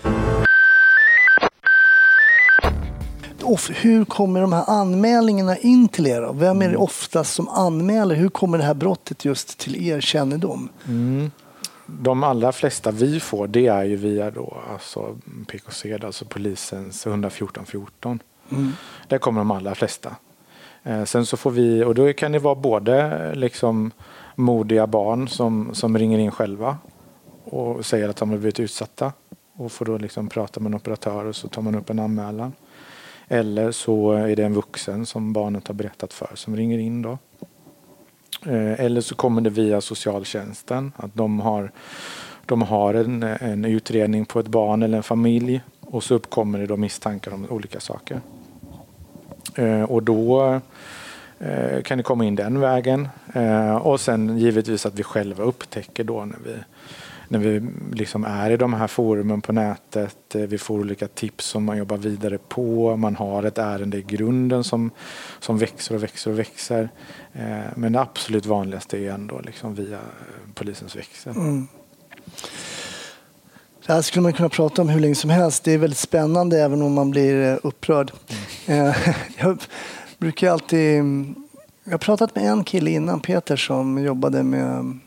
Och hur kommer de här anmälningarna in till er? Vem är det mm. oftast som anmäler? Hur kommer det här brottet just till er kännedom? Mm de allra flesta vi får det är ju via då, alltså PKC, alltså polisens 114 14. Mm. Där kommer de allra flesta. Eh, sen så får vi, och då kan det vara både liksom modiga barn som, som ringer in själva och säger att de har blivit utsatta och får då liksom prata med en operatör och så tar man upp en anmälan. Eller så är det en vuxen som barnet har berättat för som ringer in då. Eh, eller så kommer det via socialtjänsten. Att de har, de har en, en utredning på ett barn eller en familj och så uppkommer det då misstankar om olika saker. Eh, och då eh, kan det komma in den vägen. Och sen givetvis att vi själva upptäcker då när vi när vi liksom är i de här forumen på nätet. Eh, vi får olika tips som man jobbar vidare på. Man har ett ärende i grunden som, som växer och växer och växer. Eh, men det absolut vanligaste är ändå liksom via eh, polisens växel. Mm. Det här skulle man kunna prata om hur länge som helst. Det är väldigt spännande även om man blir upprörd. Mm. Jag brukar alltid... Jag har pratat med en kille innan, Peter, som jobbade med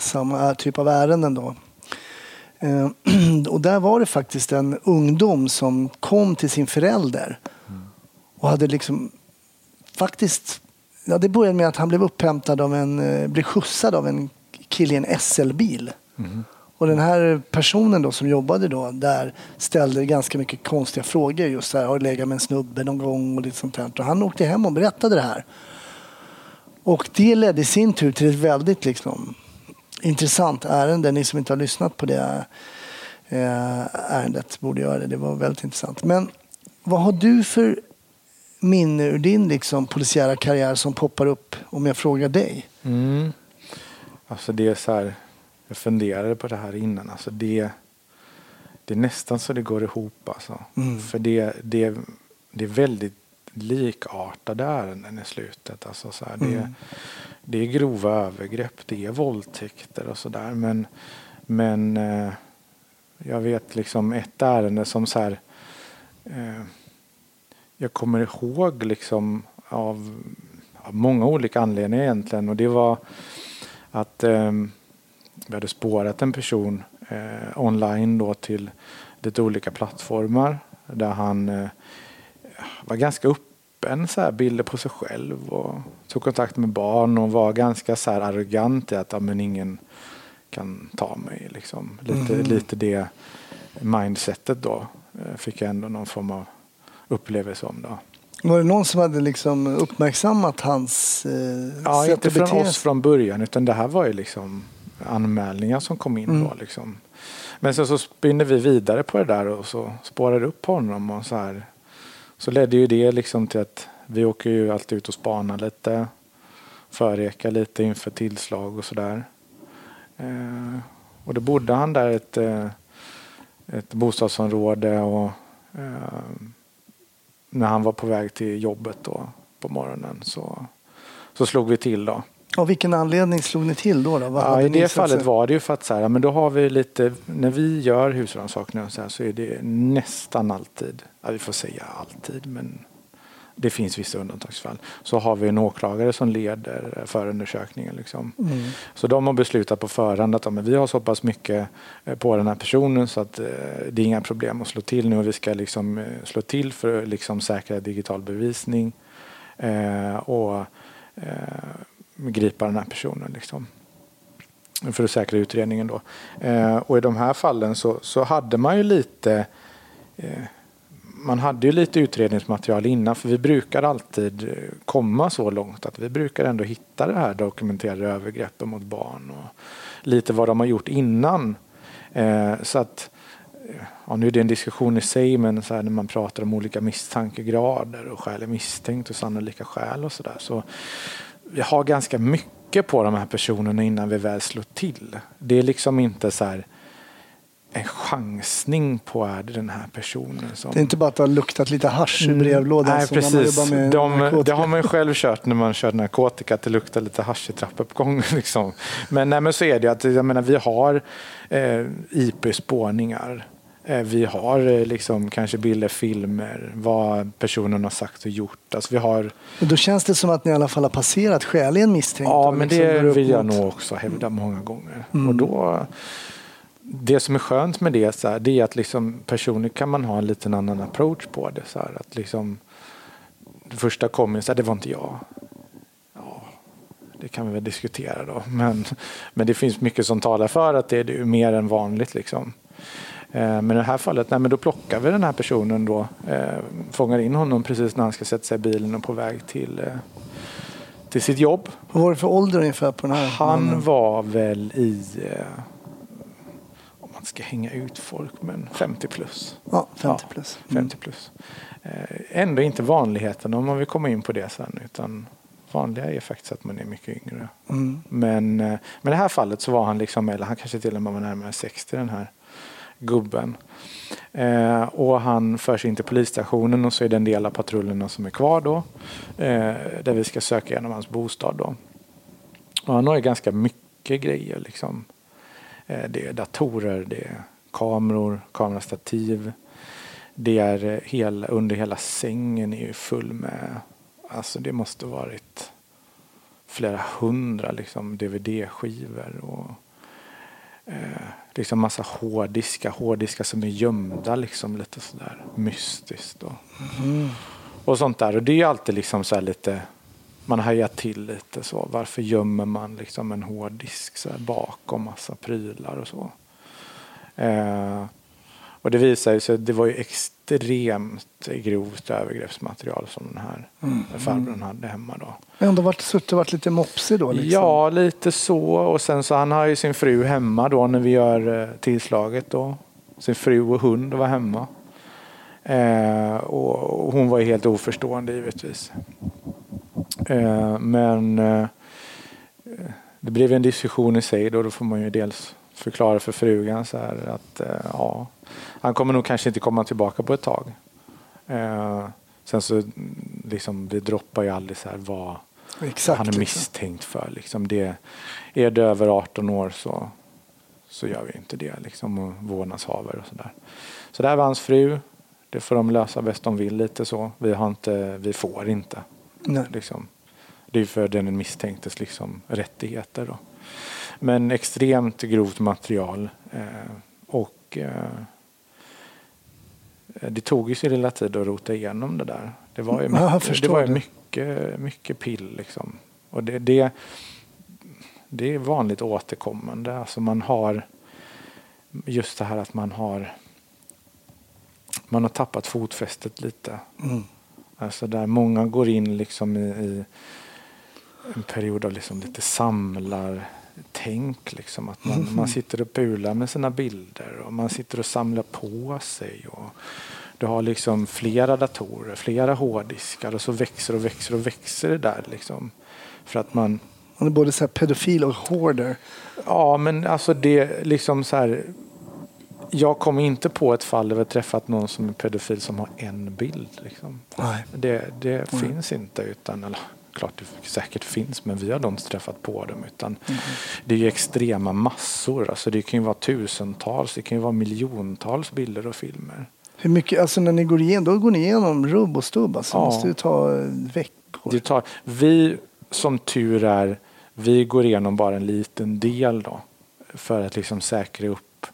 samma typ av ärenden. Då. Eh, och där var det faktiskt en ungdom som kom till sin förälder och hade liksom faktiskt Ja, det började med att han blev upphämtad av en, eh, blev skjutsad av en kille i en SL-bil. Mm. Och den här personen då som jobbade då där ställde ganska mycket konstiga frågor. Just så här, har du legat med en snubbe någon gång och lite sånt där. Och han åkte hem och berättade det här. Och det ledde i sin tur till ett väldigt liksom, intressant ärende. Ni som inte har lyssnat på det eh, ärendet borde göra det. Det var väldigt intressant. Men vad har du för minne ur din liksom, polisiära karriär som poppar upp om jag frågar dig? Mm. Alltså det är så här, jag funderade på det här innan. Alltså det, det är nästan så det går ihop. Alltså. Mm. För det, det, det är väldigt likartade ärenden i slutet. Alltså så här, det, Mm det är grova övergrepp, det är våldtäkter och sådär. Men, men eh, jag vet liksom ett ärende som så här. Eh, jag kommer ihåg liksom av, av många olika anledningar egentligen. Och det var att eh, vi hade spårat en person eh, online då till lite olika plattformar. Där han eh, var ganska öppen, så här, bilder på sig själv och tog kontakt med barn och var ganska så här arrogant i att ja, men ingen kan ta mig. Liksom. Lite, Mhm. lite det mindsetet då eh, fick jag ändå någon form av upplevelse om. Då. Var det någon som hade liksom uppmärksammat hans eh, Ja, sätt inte från oss från början utan det här var ju liksom anmälningar som kom in Mm. då. Liksom. Men sen så spinner vi vidare på det där och så spårar upp honom och så här. Så ledde ju det liksom till att vi åker ju alltid ut och spanar lite. Föreka lite inför tillslag och sådär. Eh, och då bodde han där ett, eh, ett bostadsområde och eh, när han var på väg till jobbet då på morgonen så, så slog vi till då. Av vilken anledning slog ni till då? då? Ja, I det fallet var det ju för att så här, men då har vi lite, när vi gör husrannsakningar så, här, så är det nästan alltid, ja, vi får säga alltid, men det finns vissa undantagsfall, så har vi en åklagare som leder förundersökningen. Liksom. Mm. Så de har beslutat på förhand att ja, vi har så pass mycket eh, på den här personen så att eh, det är inga problem att slå till nu och vi ska liksom, eh, slå till för att liksom, säkra digital bevisning eh, och eh, gripa den här personen. Liksom. För att säkra utredningen då. Eh, och i de här fallen så, så hade man ju lite eh, man hade ju lite utredningsmaterial innan för vi brukar alltid eh, komma så långt att vi brukar ändå hitta det här dokumenterade övergreppen mot barn och lite vad de har gjort innan. Eh, så att eh, ja, nu är det en diskussion i sig men så här, när man pratar om olika misstankegrader och skäl är misstänkt och sannolika skäl och sådär så vi har ganska mycket på de här personerna innan vi väl slår till. Det är liksom inte så här en chansning på är det den här personen som... Det är inte bara att det har luktat lite hasch brevlådan Mm. Nej, när man precis. De, det har man ju själv kört när man kör narkotika, att det luktar lite hasch i trappuppgången. Liksom. Men, nej, men så är det att jag menar, vi har eh, IP-spårningar. Eh, vi har eh, liksom, kanske bilder, filmer, vad personen har sagt och gjort. Alltså, vi har, Då känns det som att ni i alla fall har passerat skäligen misstänkt. ja, men liksom det vill jag nog också hävda många gånger. Mm. Och då, det som är skönt med det, så här, det är att liksom, personligt kan man ha en liten annan approach på det. Så här, att liksom, det första kommer så här, det var inte jag. Ja, det kan vi väl diskutera då. Men, men det finns mycket som talar för att det är det mer än vanligt. Liksom. Eh, Men i det här fallet, nej, men då plockar vi den här personen då, eh, fångar in honom precis när han ska sätta sig i bilen och på väg till, eh, till sitt jobb. Vad var det för ålder ungefär på den här Han mannen? var väl i, om man ska hänga ut folk, men 50 plus. Ja, 50 Ja, plus. Mm. 50 plus. Eh, ändå inte vanligheten om man vill komma in på det sen. Utan vanliga är faktiskt att man är mycket yngre. Mm. Men, men i det här fallet så var han liksom, eller han kanske till och med var närmare 60 den här gubben. Eh, och han förs in till polisstationen och så är det en del av patrullerna som är kvar då. Eh, där vi ska söka igenom hans bostad då. Och han har ju ganska mycket grejer liksom. Eh, det är datorer, det är kameror, kamerastativ. Det är eh, hela, under hela sängen är ju full med, alltså det måste varit flera hundra liksom DVD-skivor och eh, liksom massa hårddiskar, hårddiskar som är gömda liksom lite sådär mystiskt och, Mm. och sånt där. Och det är ju alltid liksom så här lite, man hajar till lite så. Varför gömmer man liksom en hårddisk så bakom massa prylar och så. Eh, Och det visade sig att det var ju extremt grovt övergreppsmaterial som den här Mm. farbrorn hade hemma då. Ändå varit, suttit och varit lite mopsig då liksom. Ja, lite så. Och sen så han har ju sin fru hemma då när vi gör eh, tillslaget då. Sin fru och hund var hemma. Eh, och och hon var ju helt oförstående givetvis. Eh, men eh, det blev en diskussion i sig då. Då får man ju dels förklara för frugan så här att eh, ja, han kommer nog kanske inte komma tillbaka på ett tag. Eh, sen så liksom det droppar ju aldrig så här vad Exakt. han är liksom. misstänkt för. Liksom det, är det över 18 år så, så gör vi inte det. Liksom, och vårdnadshavare och sådär. Så det här var hans fru. Det får de lösa bäst de vill lite så. Vi, har inte, vi får inte. Nej. Liksom. Det är för den misstänktes liksom, rättigheter. Då. Men extremt grovt material. Eh, och eh, det tog ju sin lilla tid att rota igenom det där. Det var ju mycket, det var ju mycket, mycket pill. Liksom. Och det, det, det är vanligt återkommande. Alltså man har just det här att man har man har tappat fotfästet lite. Mm. Alltså där många går in liksom i, i en period av liksom lite samlartänk. Liksom. Att man, man sitter och pular med sina bilder och man sitter och samlar på sig. Och du har liksom flera datorer, flera hårddiskar och så växer och växer och växer det där. Liksom. För att man, Han är både så pedofil och hoarder. ja men alltså det liksom så här. Jag kommer inte på ett fall där vi träffat någon som är pedofil som har en bild. Liksom. Nej. Det, det finns inte. utan eller, Klart det säkert finns men vi har inte träffat på dem. Utan Det är ju extrema massor. Alltså det kan ju vara tusentals, det kan ju vara miljontals bilder och filmer. Hur mycket, alltså när ni går igenom, då går ni igenom rubb och stubb. Alltså, Ja. Måste ju ta eh, veckor. Det tar, vi som tur är, vi går igenom bara en liten del då. För att liksom säkra upp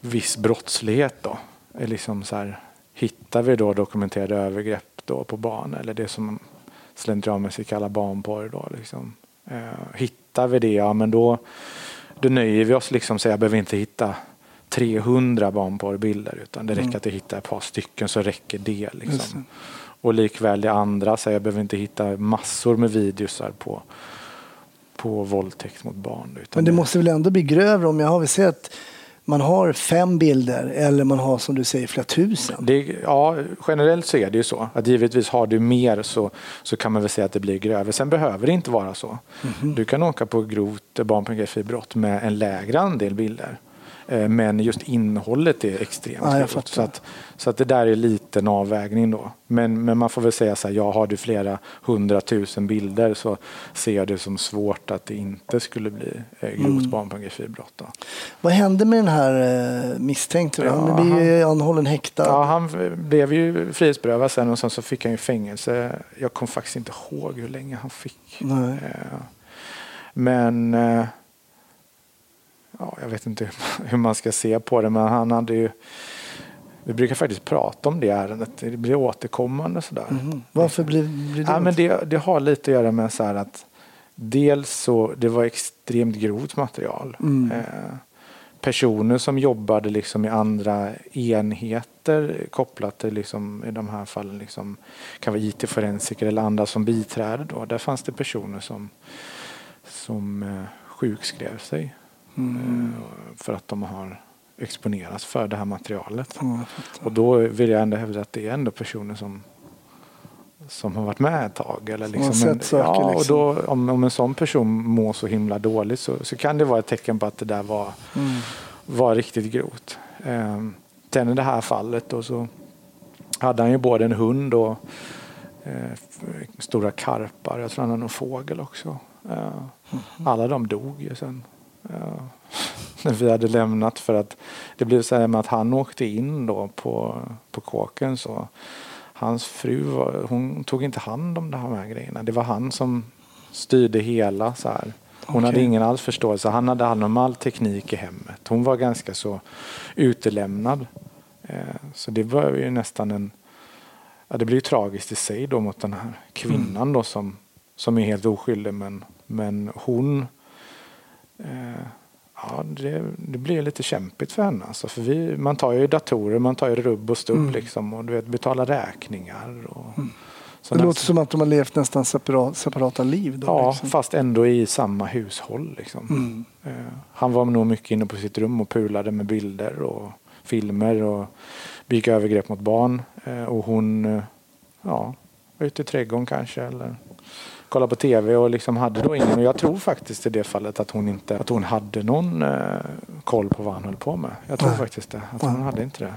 viss brottslighet då. Liksom så här, hittar vi då dokumenterade övergrepp då på barn eller det som slentrianmässigt kallar barnporr då liksom. Eh, hittar vi det, ja men då, då nöjer vi oss liksom så jag behöver inte hitta 300 barnporrbilder utan det räcker att jag hittar ett par stycken så räcker det liksom. Och likväl det andra, så jag behöver inte hitta massor med videosar på, på våldtäkt mot barn. Men det måste väl ändå bli grövre om jag har sett man har fem bilder eller man har som du säger flera tusen. det, ja, generellt så är det ju så. Att givetvis har du mer så, så kan man väl säga att det blir grövre. Sen behöver det inte vara så. Mhm. Du kan åka på grovt barnpornografibrott med en lägre andel bilder. Eh, Men just innehållet är extremt Ja, grovt. Så att, så att det där är lite en avvägning då. Men, men man får väl säga så här, ja, har du flera hundratusen bilder så ser jag det som svårt att det inte skulle bli eh, grovt Mm. barnpornografibrott. Då. Vad hände med den här eh, misstänkte? då? Ja, Han blir ju anhållen häktad. Ja, han blev ju frihetsberövad sen och sen så fick han ju fängelse. Jag kommer faktiskt inte ihåg hur länge han fick. Nej. Men ja, jag vet inte hur- man ska se på det. Men han hade ju vi brukar faktiskt prata om det ärendet. Det blir återkommande sådär. Mhm. Varför blir, blir det? Ja, men det, det har lite att göra med så att dels så det var extremt grovt material. Mm. Eh, personer som jobbade liksom i andra enheter kopplat till liksom, i de här fallen liksom, kan vara IT-forensiker eller andra som biträde. Då. Där fanns det personer som, som eh, sjukskrev sig Mm. för att de har exponerats för det här materialet. Fattar. Och då vill jag ändå hävda att det är ändå personer som, som har varit med ett tag. Eller liksom sett en, saker, ja, och liksom. då, om, om en sån person mår så himla dåligt så, så kan det vara ett tecken på att det där var, Mm. var riktigt grovt. Ehm, sen i det här fallet då så hade han ju både en hund och eh, stora karpar. Jag tror han hade en fågel också. Eh, Mhm. Alla de dog ju sen. när vi hade lämnat för att det blev så här med att han åkte in då på, på kåken så hans fru var, hon tog inte hand om de här grejerna. Det var han som styrde hela så här. Hon hade Okej. ingen alls förståelse. Han hade hand om all teknik i hemmet. Hon var ganska så utelämnad. Eh, Så det var ju nästan en... Ja, det blir ju tragiskt i sig då mot den här kvinnan då som, som är helt oskyldig. Men, men hon... Eh, ja, det, det blir lite kämpigt för henne. Alltså, för vi, man tar ju datorer, man tar ju rubb och stubb Mm. liksom, och du vet, betalar räkningar. Och, Det sådana- låter som att de har levt nästan separat, separata liv. Då, Ja, liksom. fast ändå i samma hushåll. Liksom. Mm. Eh, Han var nog mycket inne på sitt rum och pulade med bilder och filmer och begick övergrepp mot barn. Eh, Och hon ja, var ute i trädgården kanske eller kollade på tv och liksom hade då ingen. Och jag tror faktiskt i det fallet att hon inte att hon hade någon eh, koll på vad han höll på med. Jag tror faktiskt det. Att hon hade inte det.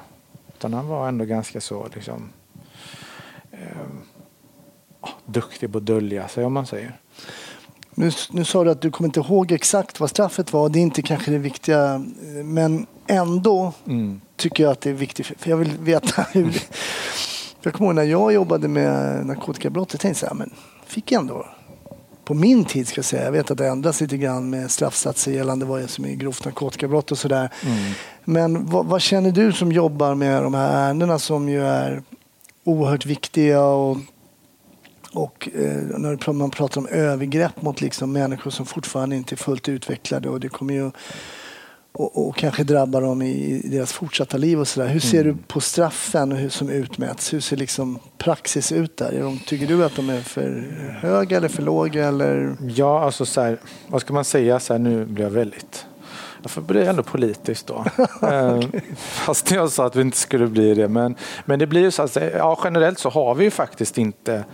Utan han var ändå ganska så liksom eh, duktig på att dölja sig om man säger. Nu, nu sa du att du kommer inte ihåg exakt vad straffet var. Det är inte kanske det viktiga. Men ändå Mm. tycker jag att det är viktigt. För jag vill veta hur... Jag kommer ihåg när jag jobbade med narkotikabrott. Jag tänkte så här, men fick ändå... På min tid ska jag säga. Jag vet att det ändras lite grann med straffsatser gällande vad som är grovt narkotikabrott och sådär. Mm. Men vad, vad känner du som jobbar med de här ärendena som ju är oerhört viktiga och, och eh, när man pratar om övergrepp mot liksom människor som fortfarande inte är fullt utvecklade och det kommer ju och, och kanske drabba dem i, deras fortsatta liv och sådär. Hur ser du på straffen och hur, som utmäts? Hur ser liksom praxis ut där? Är de, tycker du att de är för höga eller för låga? Eller? Ja, alltså så här, vad ska man säga? Så här, nu blir jag väldigt... Jag får bli ändå politiskt då. Eh, Fast jag sa att vi inte skulle bli det. Men, men det blir ju så att ja, generellt så har vi ju faktiskt inte...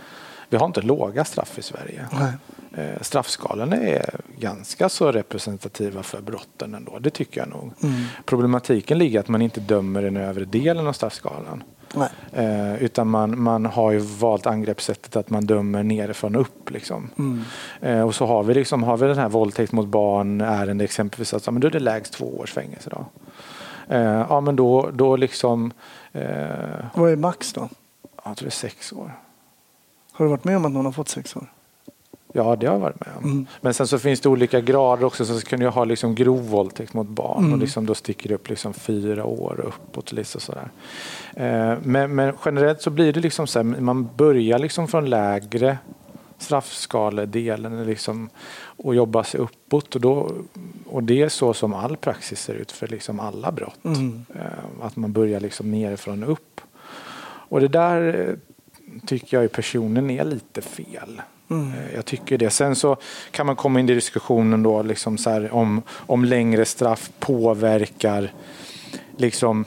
Vi har inte låga straff i Sverige. Nej. Eh, Straffskalorna är ganska så representativa för brotten ändå. Det tycker jag nog. Mm. Problematiken ligger att man inte dömer den övre delen av straffskalan. Eh, utan man, man har ju valt angreppssättet att man dömer nerifrån och upp. Liksom. Mm. Eh, och så har vi, liksom, har vi den här våldtäkt mot barn ärende exempelvis. Att, men då är det lägst två års fängelse. Då. Eh, ja men då, då liksom, eh, Vad är max då? jag tror det är sex år. Har du varit med om att någon har fått sex år? Ja, det har jag varit med om. Mm. Men sen så finns det olika grader också. Så kunde jag ha liksom grov våldtäkt mot barn Mm. och liksom då sticker det upp liksom fyra år uppåt. Liksom sådär. Eh, men, men generellt så blir det liksom så här, man börjar liksom från lägre straffskaledelen liksom, och jobbar sig uppåt. Och, då, och det är så som all praxis ser ut för liksom alla brott. Mm. Eh, att man börjar liksom nerifrån upp. Och det där eh, tycker jag personen är lite fel. Mm. Jag tycker det. Sen så kan man komma in i diskussionen då liksom så här om, om längre straff påverkar liksom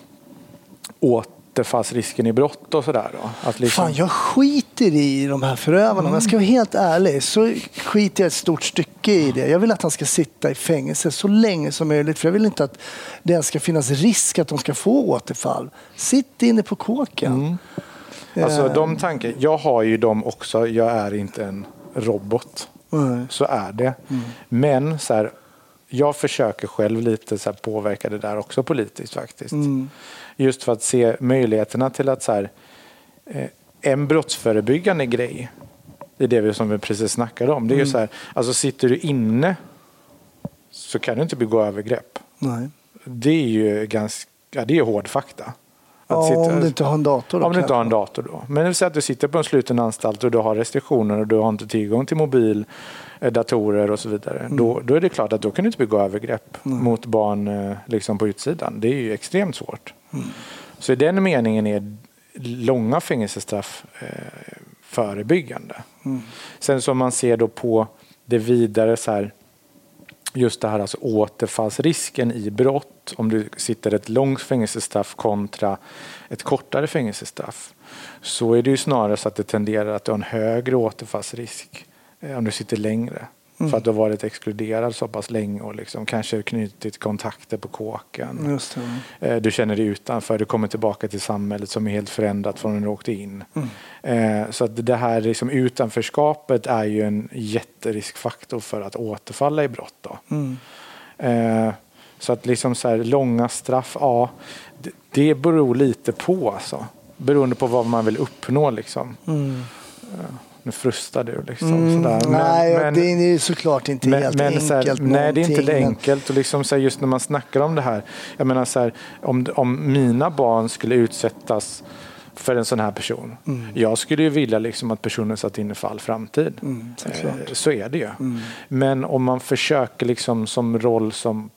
återfallsrisken i brott och sådär. då. Att liksom, Fan, jag skiter i de här förövarna. Om jag ska vara helt ärlig så skiter jag ett stort stycke i det. Jag vill att han ska sitta i fängelse så länge som möjligt. För jag vill inte att det ens ska finnas risk att de ska få återfall. Sitt inne på kåken. Alltså Eh, de tankar, jag har ju dem också. Jag är inte en robot. nej. Så är det. Men så här, jag försöker själv lite så här, påverka det där också politiskt faktiskt. Mm. Just för att se möjligheterna till att så här, eh, en brottsförebyggande grej i det vi- som vi precis snackade om. Det är ju så här, alltså sitter du inne så kan du inte begå övergrepp. nej. Det är ju ganska, ja, det är hård fakta. Att Ja, sitta- om du inte har en dator. då om du inte har en dator då. Men det vill säga att du sitter på en sluten anstalt och du har restriktioner och du har inte tillgång till mobil, eh, datorer och så vidare. Mm. Då, då är det klart att då kan du inte begå övergrepp mot barn eh, liksom på utsidan. Det är ju extremt svårt. Mm. Så i den meningen är långa fängelsestraff eh, förebyggande. Mm. Sen som man ser då på det vidare så här just det här alltså återfallsrisken i brott om du sitter ett långt fängelsestraff kontra ett kortare fängelsestraff så är det ju snarare så att det tenderar att du har en högre återfallsrisk eh, om du sitter längre. För att du har varit exkluderad så pass länge och liksom kanske knutit kontakter på kåken. Eh, Du känner dig utanför, du kommer tillbaka till samhället som är helt förändrat från när du åkte in. Eh, Så att det här liksom utanförskapet är ju en jätteriskfaktor för att återfalla i brott. Då. Mm. Eh, Så att liksom så långa straff, ja, det- beror lite på alltså. Beroende på vad man vill uppnå liksom. Mm. Nu frustar du liksom. Mm. sådär. Men- nej, men- det är ju såklart inte helt så enkelt. här, nej, det är inte det men- enkelt. Och liksom så här, just när man snackar om det här. Jag menar så här, om, om mina barn skulle utsättas för en sån här person. Jag skulle ju vilja liksom att personen satt inne för all framtid. Mm. Eh, så är det ju. Men om man försöker liksom som roll som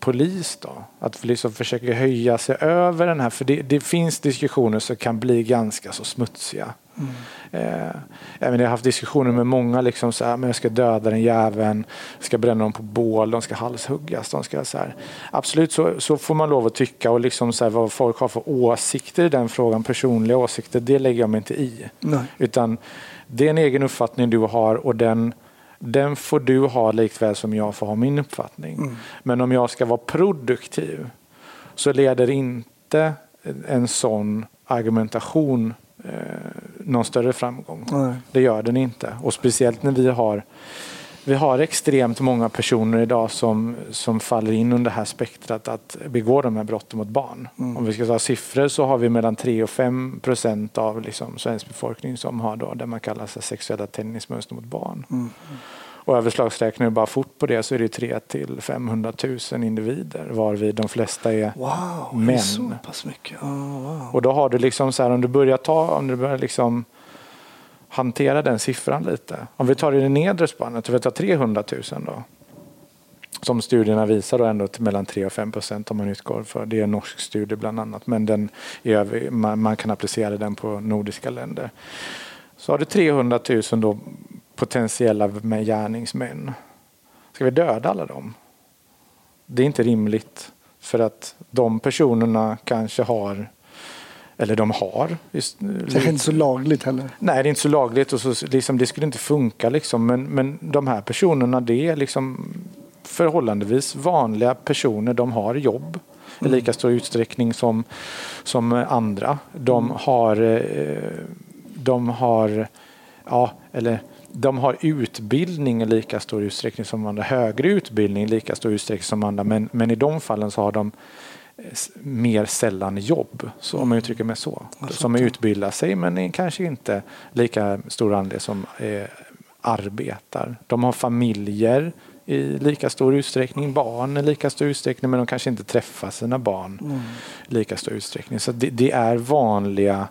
polis då. Att liksom försöka höja sig över den här, för det, det finns diskussioner som kan bli ganska så smutsiga. Mm. Eh, jag har haft diskussioner med många, liksom så här, men jag ska döda den jäveln, ska bränna dem på bål, de ska halshuggas. De ska, så här. Absolut så, så får man lov att tycka och liksom så här, vad folk har för åsikter i den frågan, personliga åsikter, det lägger jag mig inte i. Nej. Utan det är en egen uppfattning du har och den den får du ha likväl som jag får ha min uppfattning. Mm. Men om jag ska vara produktiv så leder inte en sån argumentation eh, någon större framgång. Nej. Det gör den inte. Och speciellt när vi har vi har extremt många personer idag som, som faller in under det här spektrat att begå de här brotten mot barn. Mm. Om vi ska ta siffror så har vi mellan 3 och 5 procent av liksom svensk befolkning som har då det man kallar sig sexuella tändningsmönster mot barn. Mm. Och överslagsräknar vi bara fort på det så är det 3 till 500 000 individer varvid de flesta är wow, män. Är så pass mycket? Oh, wow. Och då har du liksom så här om du börjar ta, om du börjar liksom hantera den siffran lite. Om vi tar i det nedre spannet, vi tar 300 000 då. Som studierna visar då ändå till mellan 3 och 5 procent om man utgår för. Det är en norsk studie bland annat men den är, man, kan applicera den på nordiska länder. Så har du 300 000 då potentiella gärningsmän. Ska vi döda alla dem? Det är inte rimligt för att de personerna kanske har eller de har. Just, det är inte så lagligt heller. Nej, det är inte så lagligt och så, liksom, det skulle inte funka. Liksom. Men, men de här personerna, det är liksom förhållandevis vanliga personer. De har jobb i mm. lika stor utsträckning som, som andra. De mm. har, eh, de har, ja, eller de har utbildning i lika stor utsträckning som andra, högre utbildning i lika stor utsträckning som andra. Men, men i de fallen så har de mer sällan jobb, så om man uttrycker mig så. Som utbildar sig men kanske inte lika stor andel som eh, arbetar. De har familjer i lika stor utsträckning, barn i lika stor utsträckning men de kanske inte träffar sina barn mm. i lika stor utsträckning. Så det, det är vanliga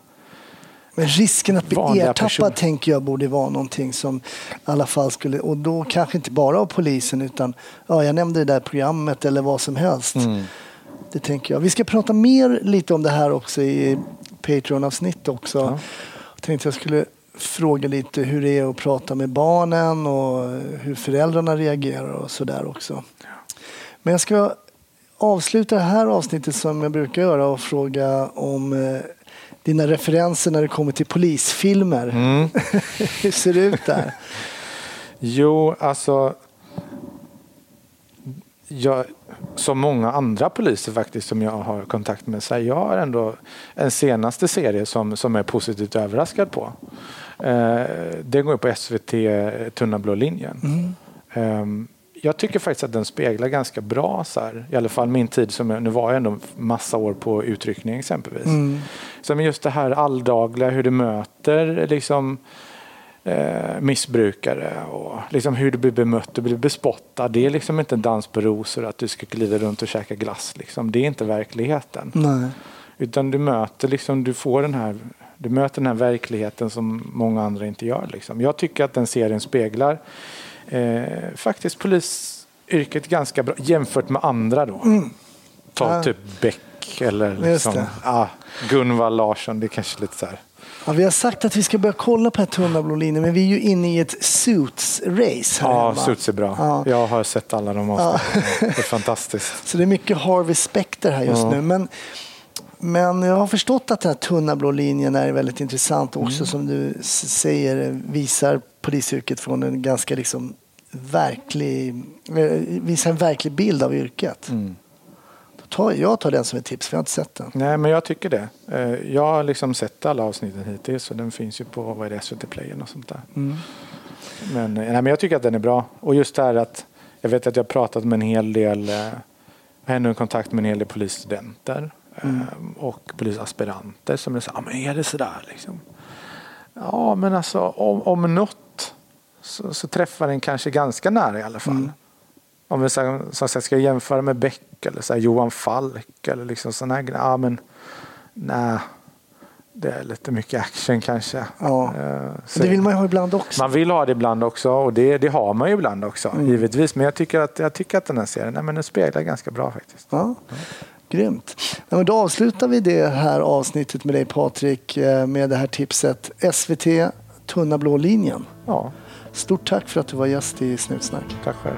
men risken att bli ertappad tänker jag borde vara någonting som i alla fall skulle, och då kanske inte bara av polisen utan, ja jag nämnde det där programmet eller vad som helst. Mm. Det tänker jag. Vi ska prata mer lite om det här också i Patreon-avsnitt också. Ja. Jag tänkte jag skulle fråga lite hur det är att prata med barnen och hur föräldrarna reagerar och sådär också. Men jag ska avsluta det här avsnittet som jag brukar göra och fråga om eh, dina referenser när det kommer till polisfilmer. Mm. hur ser det ut där? Jo, alltså jag, som många andra poliser faktiskt som jag har kontakt med. Så jag har ändå en senaste serie som, som är positivt överraskad på. Eh, den går på SVT Tunna blå linjen. Mm. Eh, jag tycker faktiskt att den speglar ganska bra, så här, i alla fall min tid som jag, nu var jag ändå massa år på utryckning exempelvis. Mm. Så just det här alldagliga, hur du möter liksom eh, missbrukare och liksom hur du blir bemött och blir bespottad. Det är liksom inte en dans på rosor att du ska glida runt och käka glass. Liksom. Det är inte verkligheten. Nej. Utan du möter, liksom, du får den här, du möter den här verkligheten som många andra inte gör. Liksom. Jag tycker att den serien speglar eh, faktiskt polisyrket ganska bra jämfört med andra då. Mm. Ta ja. typ Beck eller liksom, ah, Gunvald Larsson. Det är kanske lite så här. Ja, vi har sagt att vi ska börja kolla på tunna blå linjen, men vi är ju inne i ett Suits-race. Ja, hemma. Suits är bra. Ja. Jag har sett alla de avsnitten. Ja. Det är fantastiskt. Så det är mycket Harvey Specter här just ja. nu. Men, men jag har förstått att den här tunna blå linjen är väldigt intressant också, mm. som du säger, visar polisyrket från en ganska liksom verklig, visar en verklig bild av yrket. Mm jag tar den som ett tips, för jag har inte sett den. Nej, men jag tycker det. Eh, jag har liksom sett alla avsnitten hittills och den finns ju på vad är det, SVT Play och sånt där. Mm. Men, eh, nej, men jag tycker att den är bra. Och just det här att jag vet att jag pratat med en hel del, jag har ännu kontakt med en hel del polisstudenter mm. och polisaspiranter som är så men är det sådär liksom? Ja, men alltså om, om något så, så träffar den kanske ganska nära i alla fall. Mm. Om vi så, så ska jämföra med Beck eller så Johan Falk eller liksom sådana här grejer. Ja, men nej. det är lite mycket action kanske. Ja. Eh, så- Det vill man ju ha ibland också. man vill ha det ibland också och det, det har man ju ibland också Mm. givetvis. Men jag tycker att, jag tycker att den här serien nej, men den speglar ganska bra faktiskt. Ja, grymt. Ja, då avslutar vi det här avsnittet med dig Patrik eh, med det här tipset SVT Tunna blå linjen. Ja, Stort tack för att du var gäst i Snutsnack. tack själv.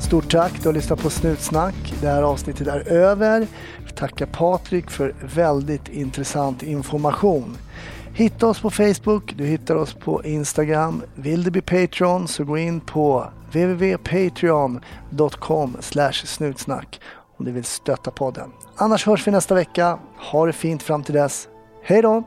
Stort tack, du har lyssnat på Snutsnack. Det här avsnittet är över. Vi tackar Patrik för väldigt intressant information. Hitta oss på Facebook, du hittar oss på Instagram. Vill du bli Patreon så gå in på www.patreon.com snutsnack om du vill stötta podden. Annars hörs vi nästa vecka. Ha det fint fram till dess. Hej då!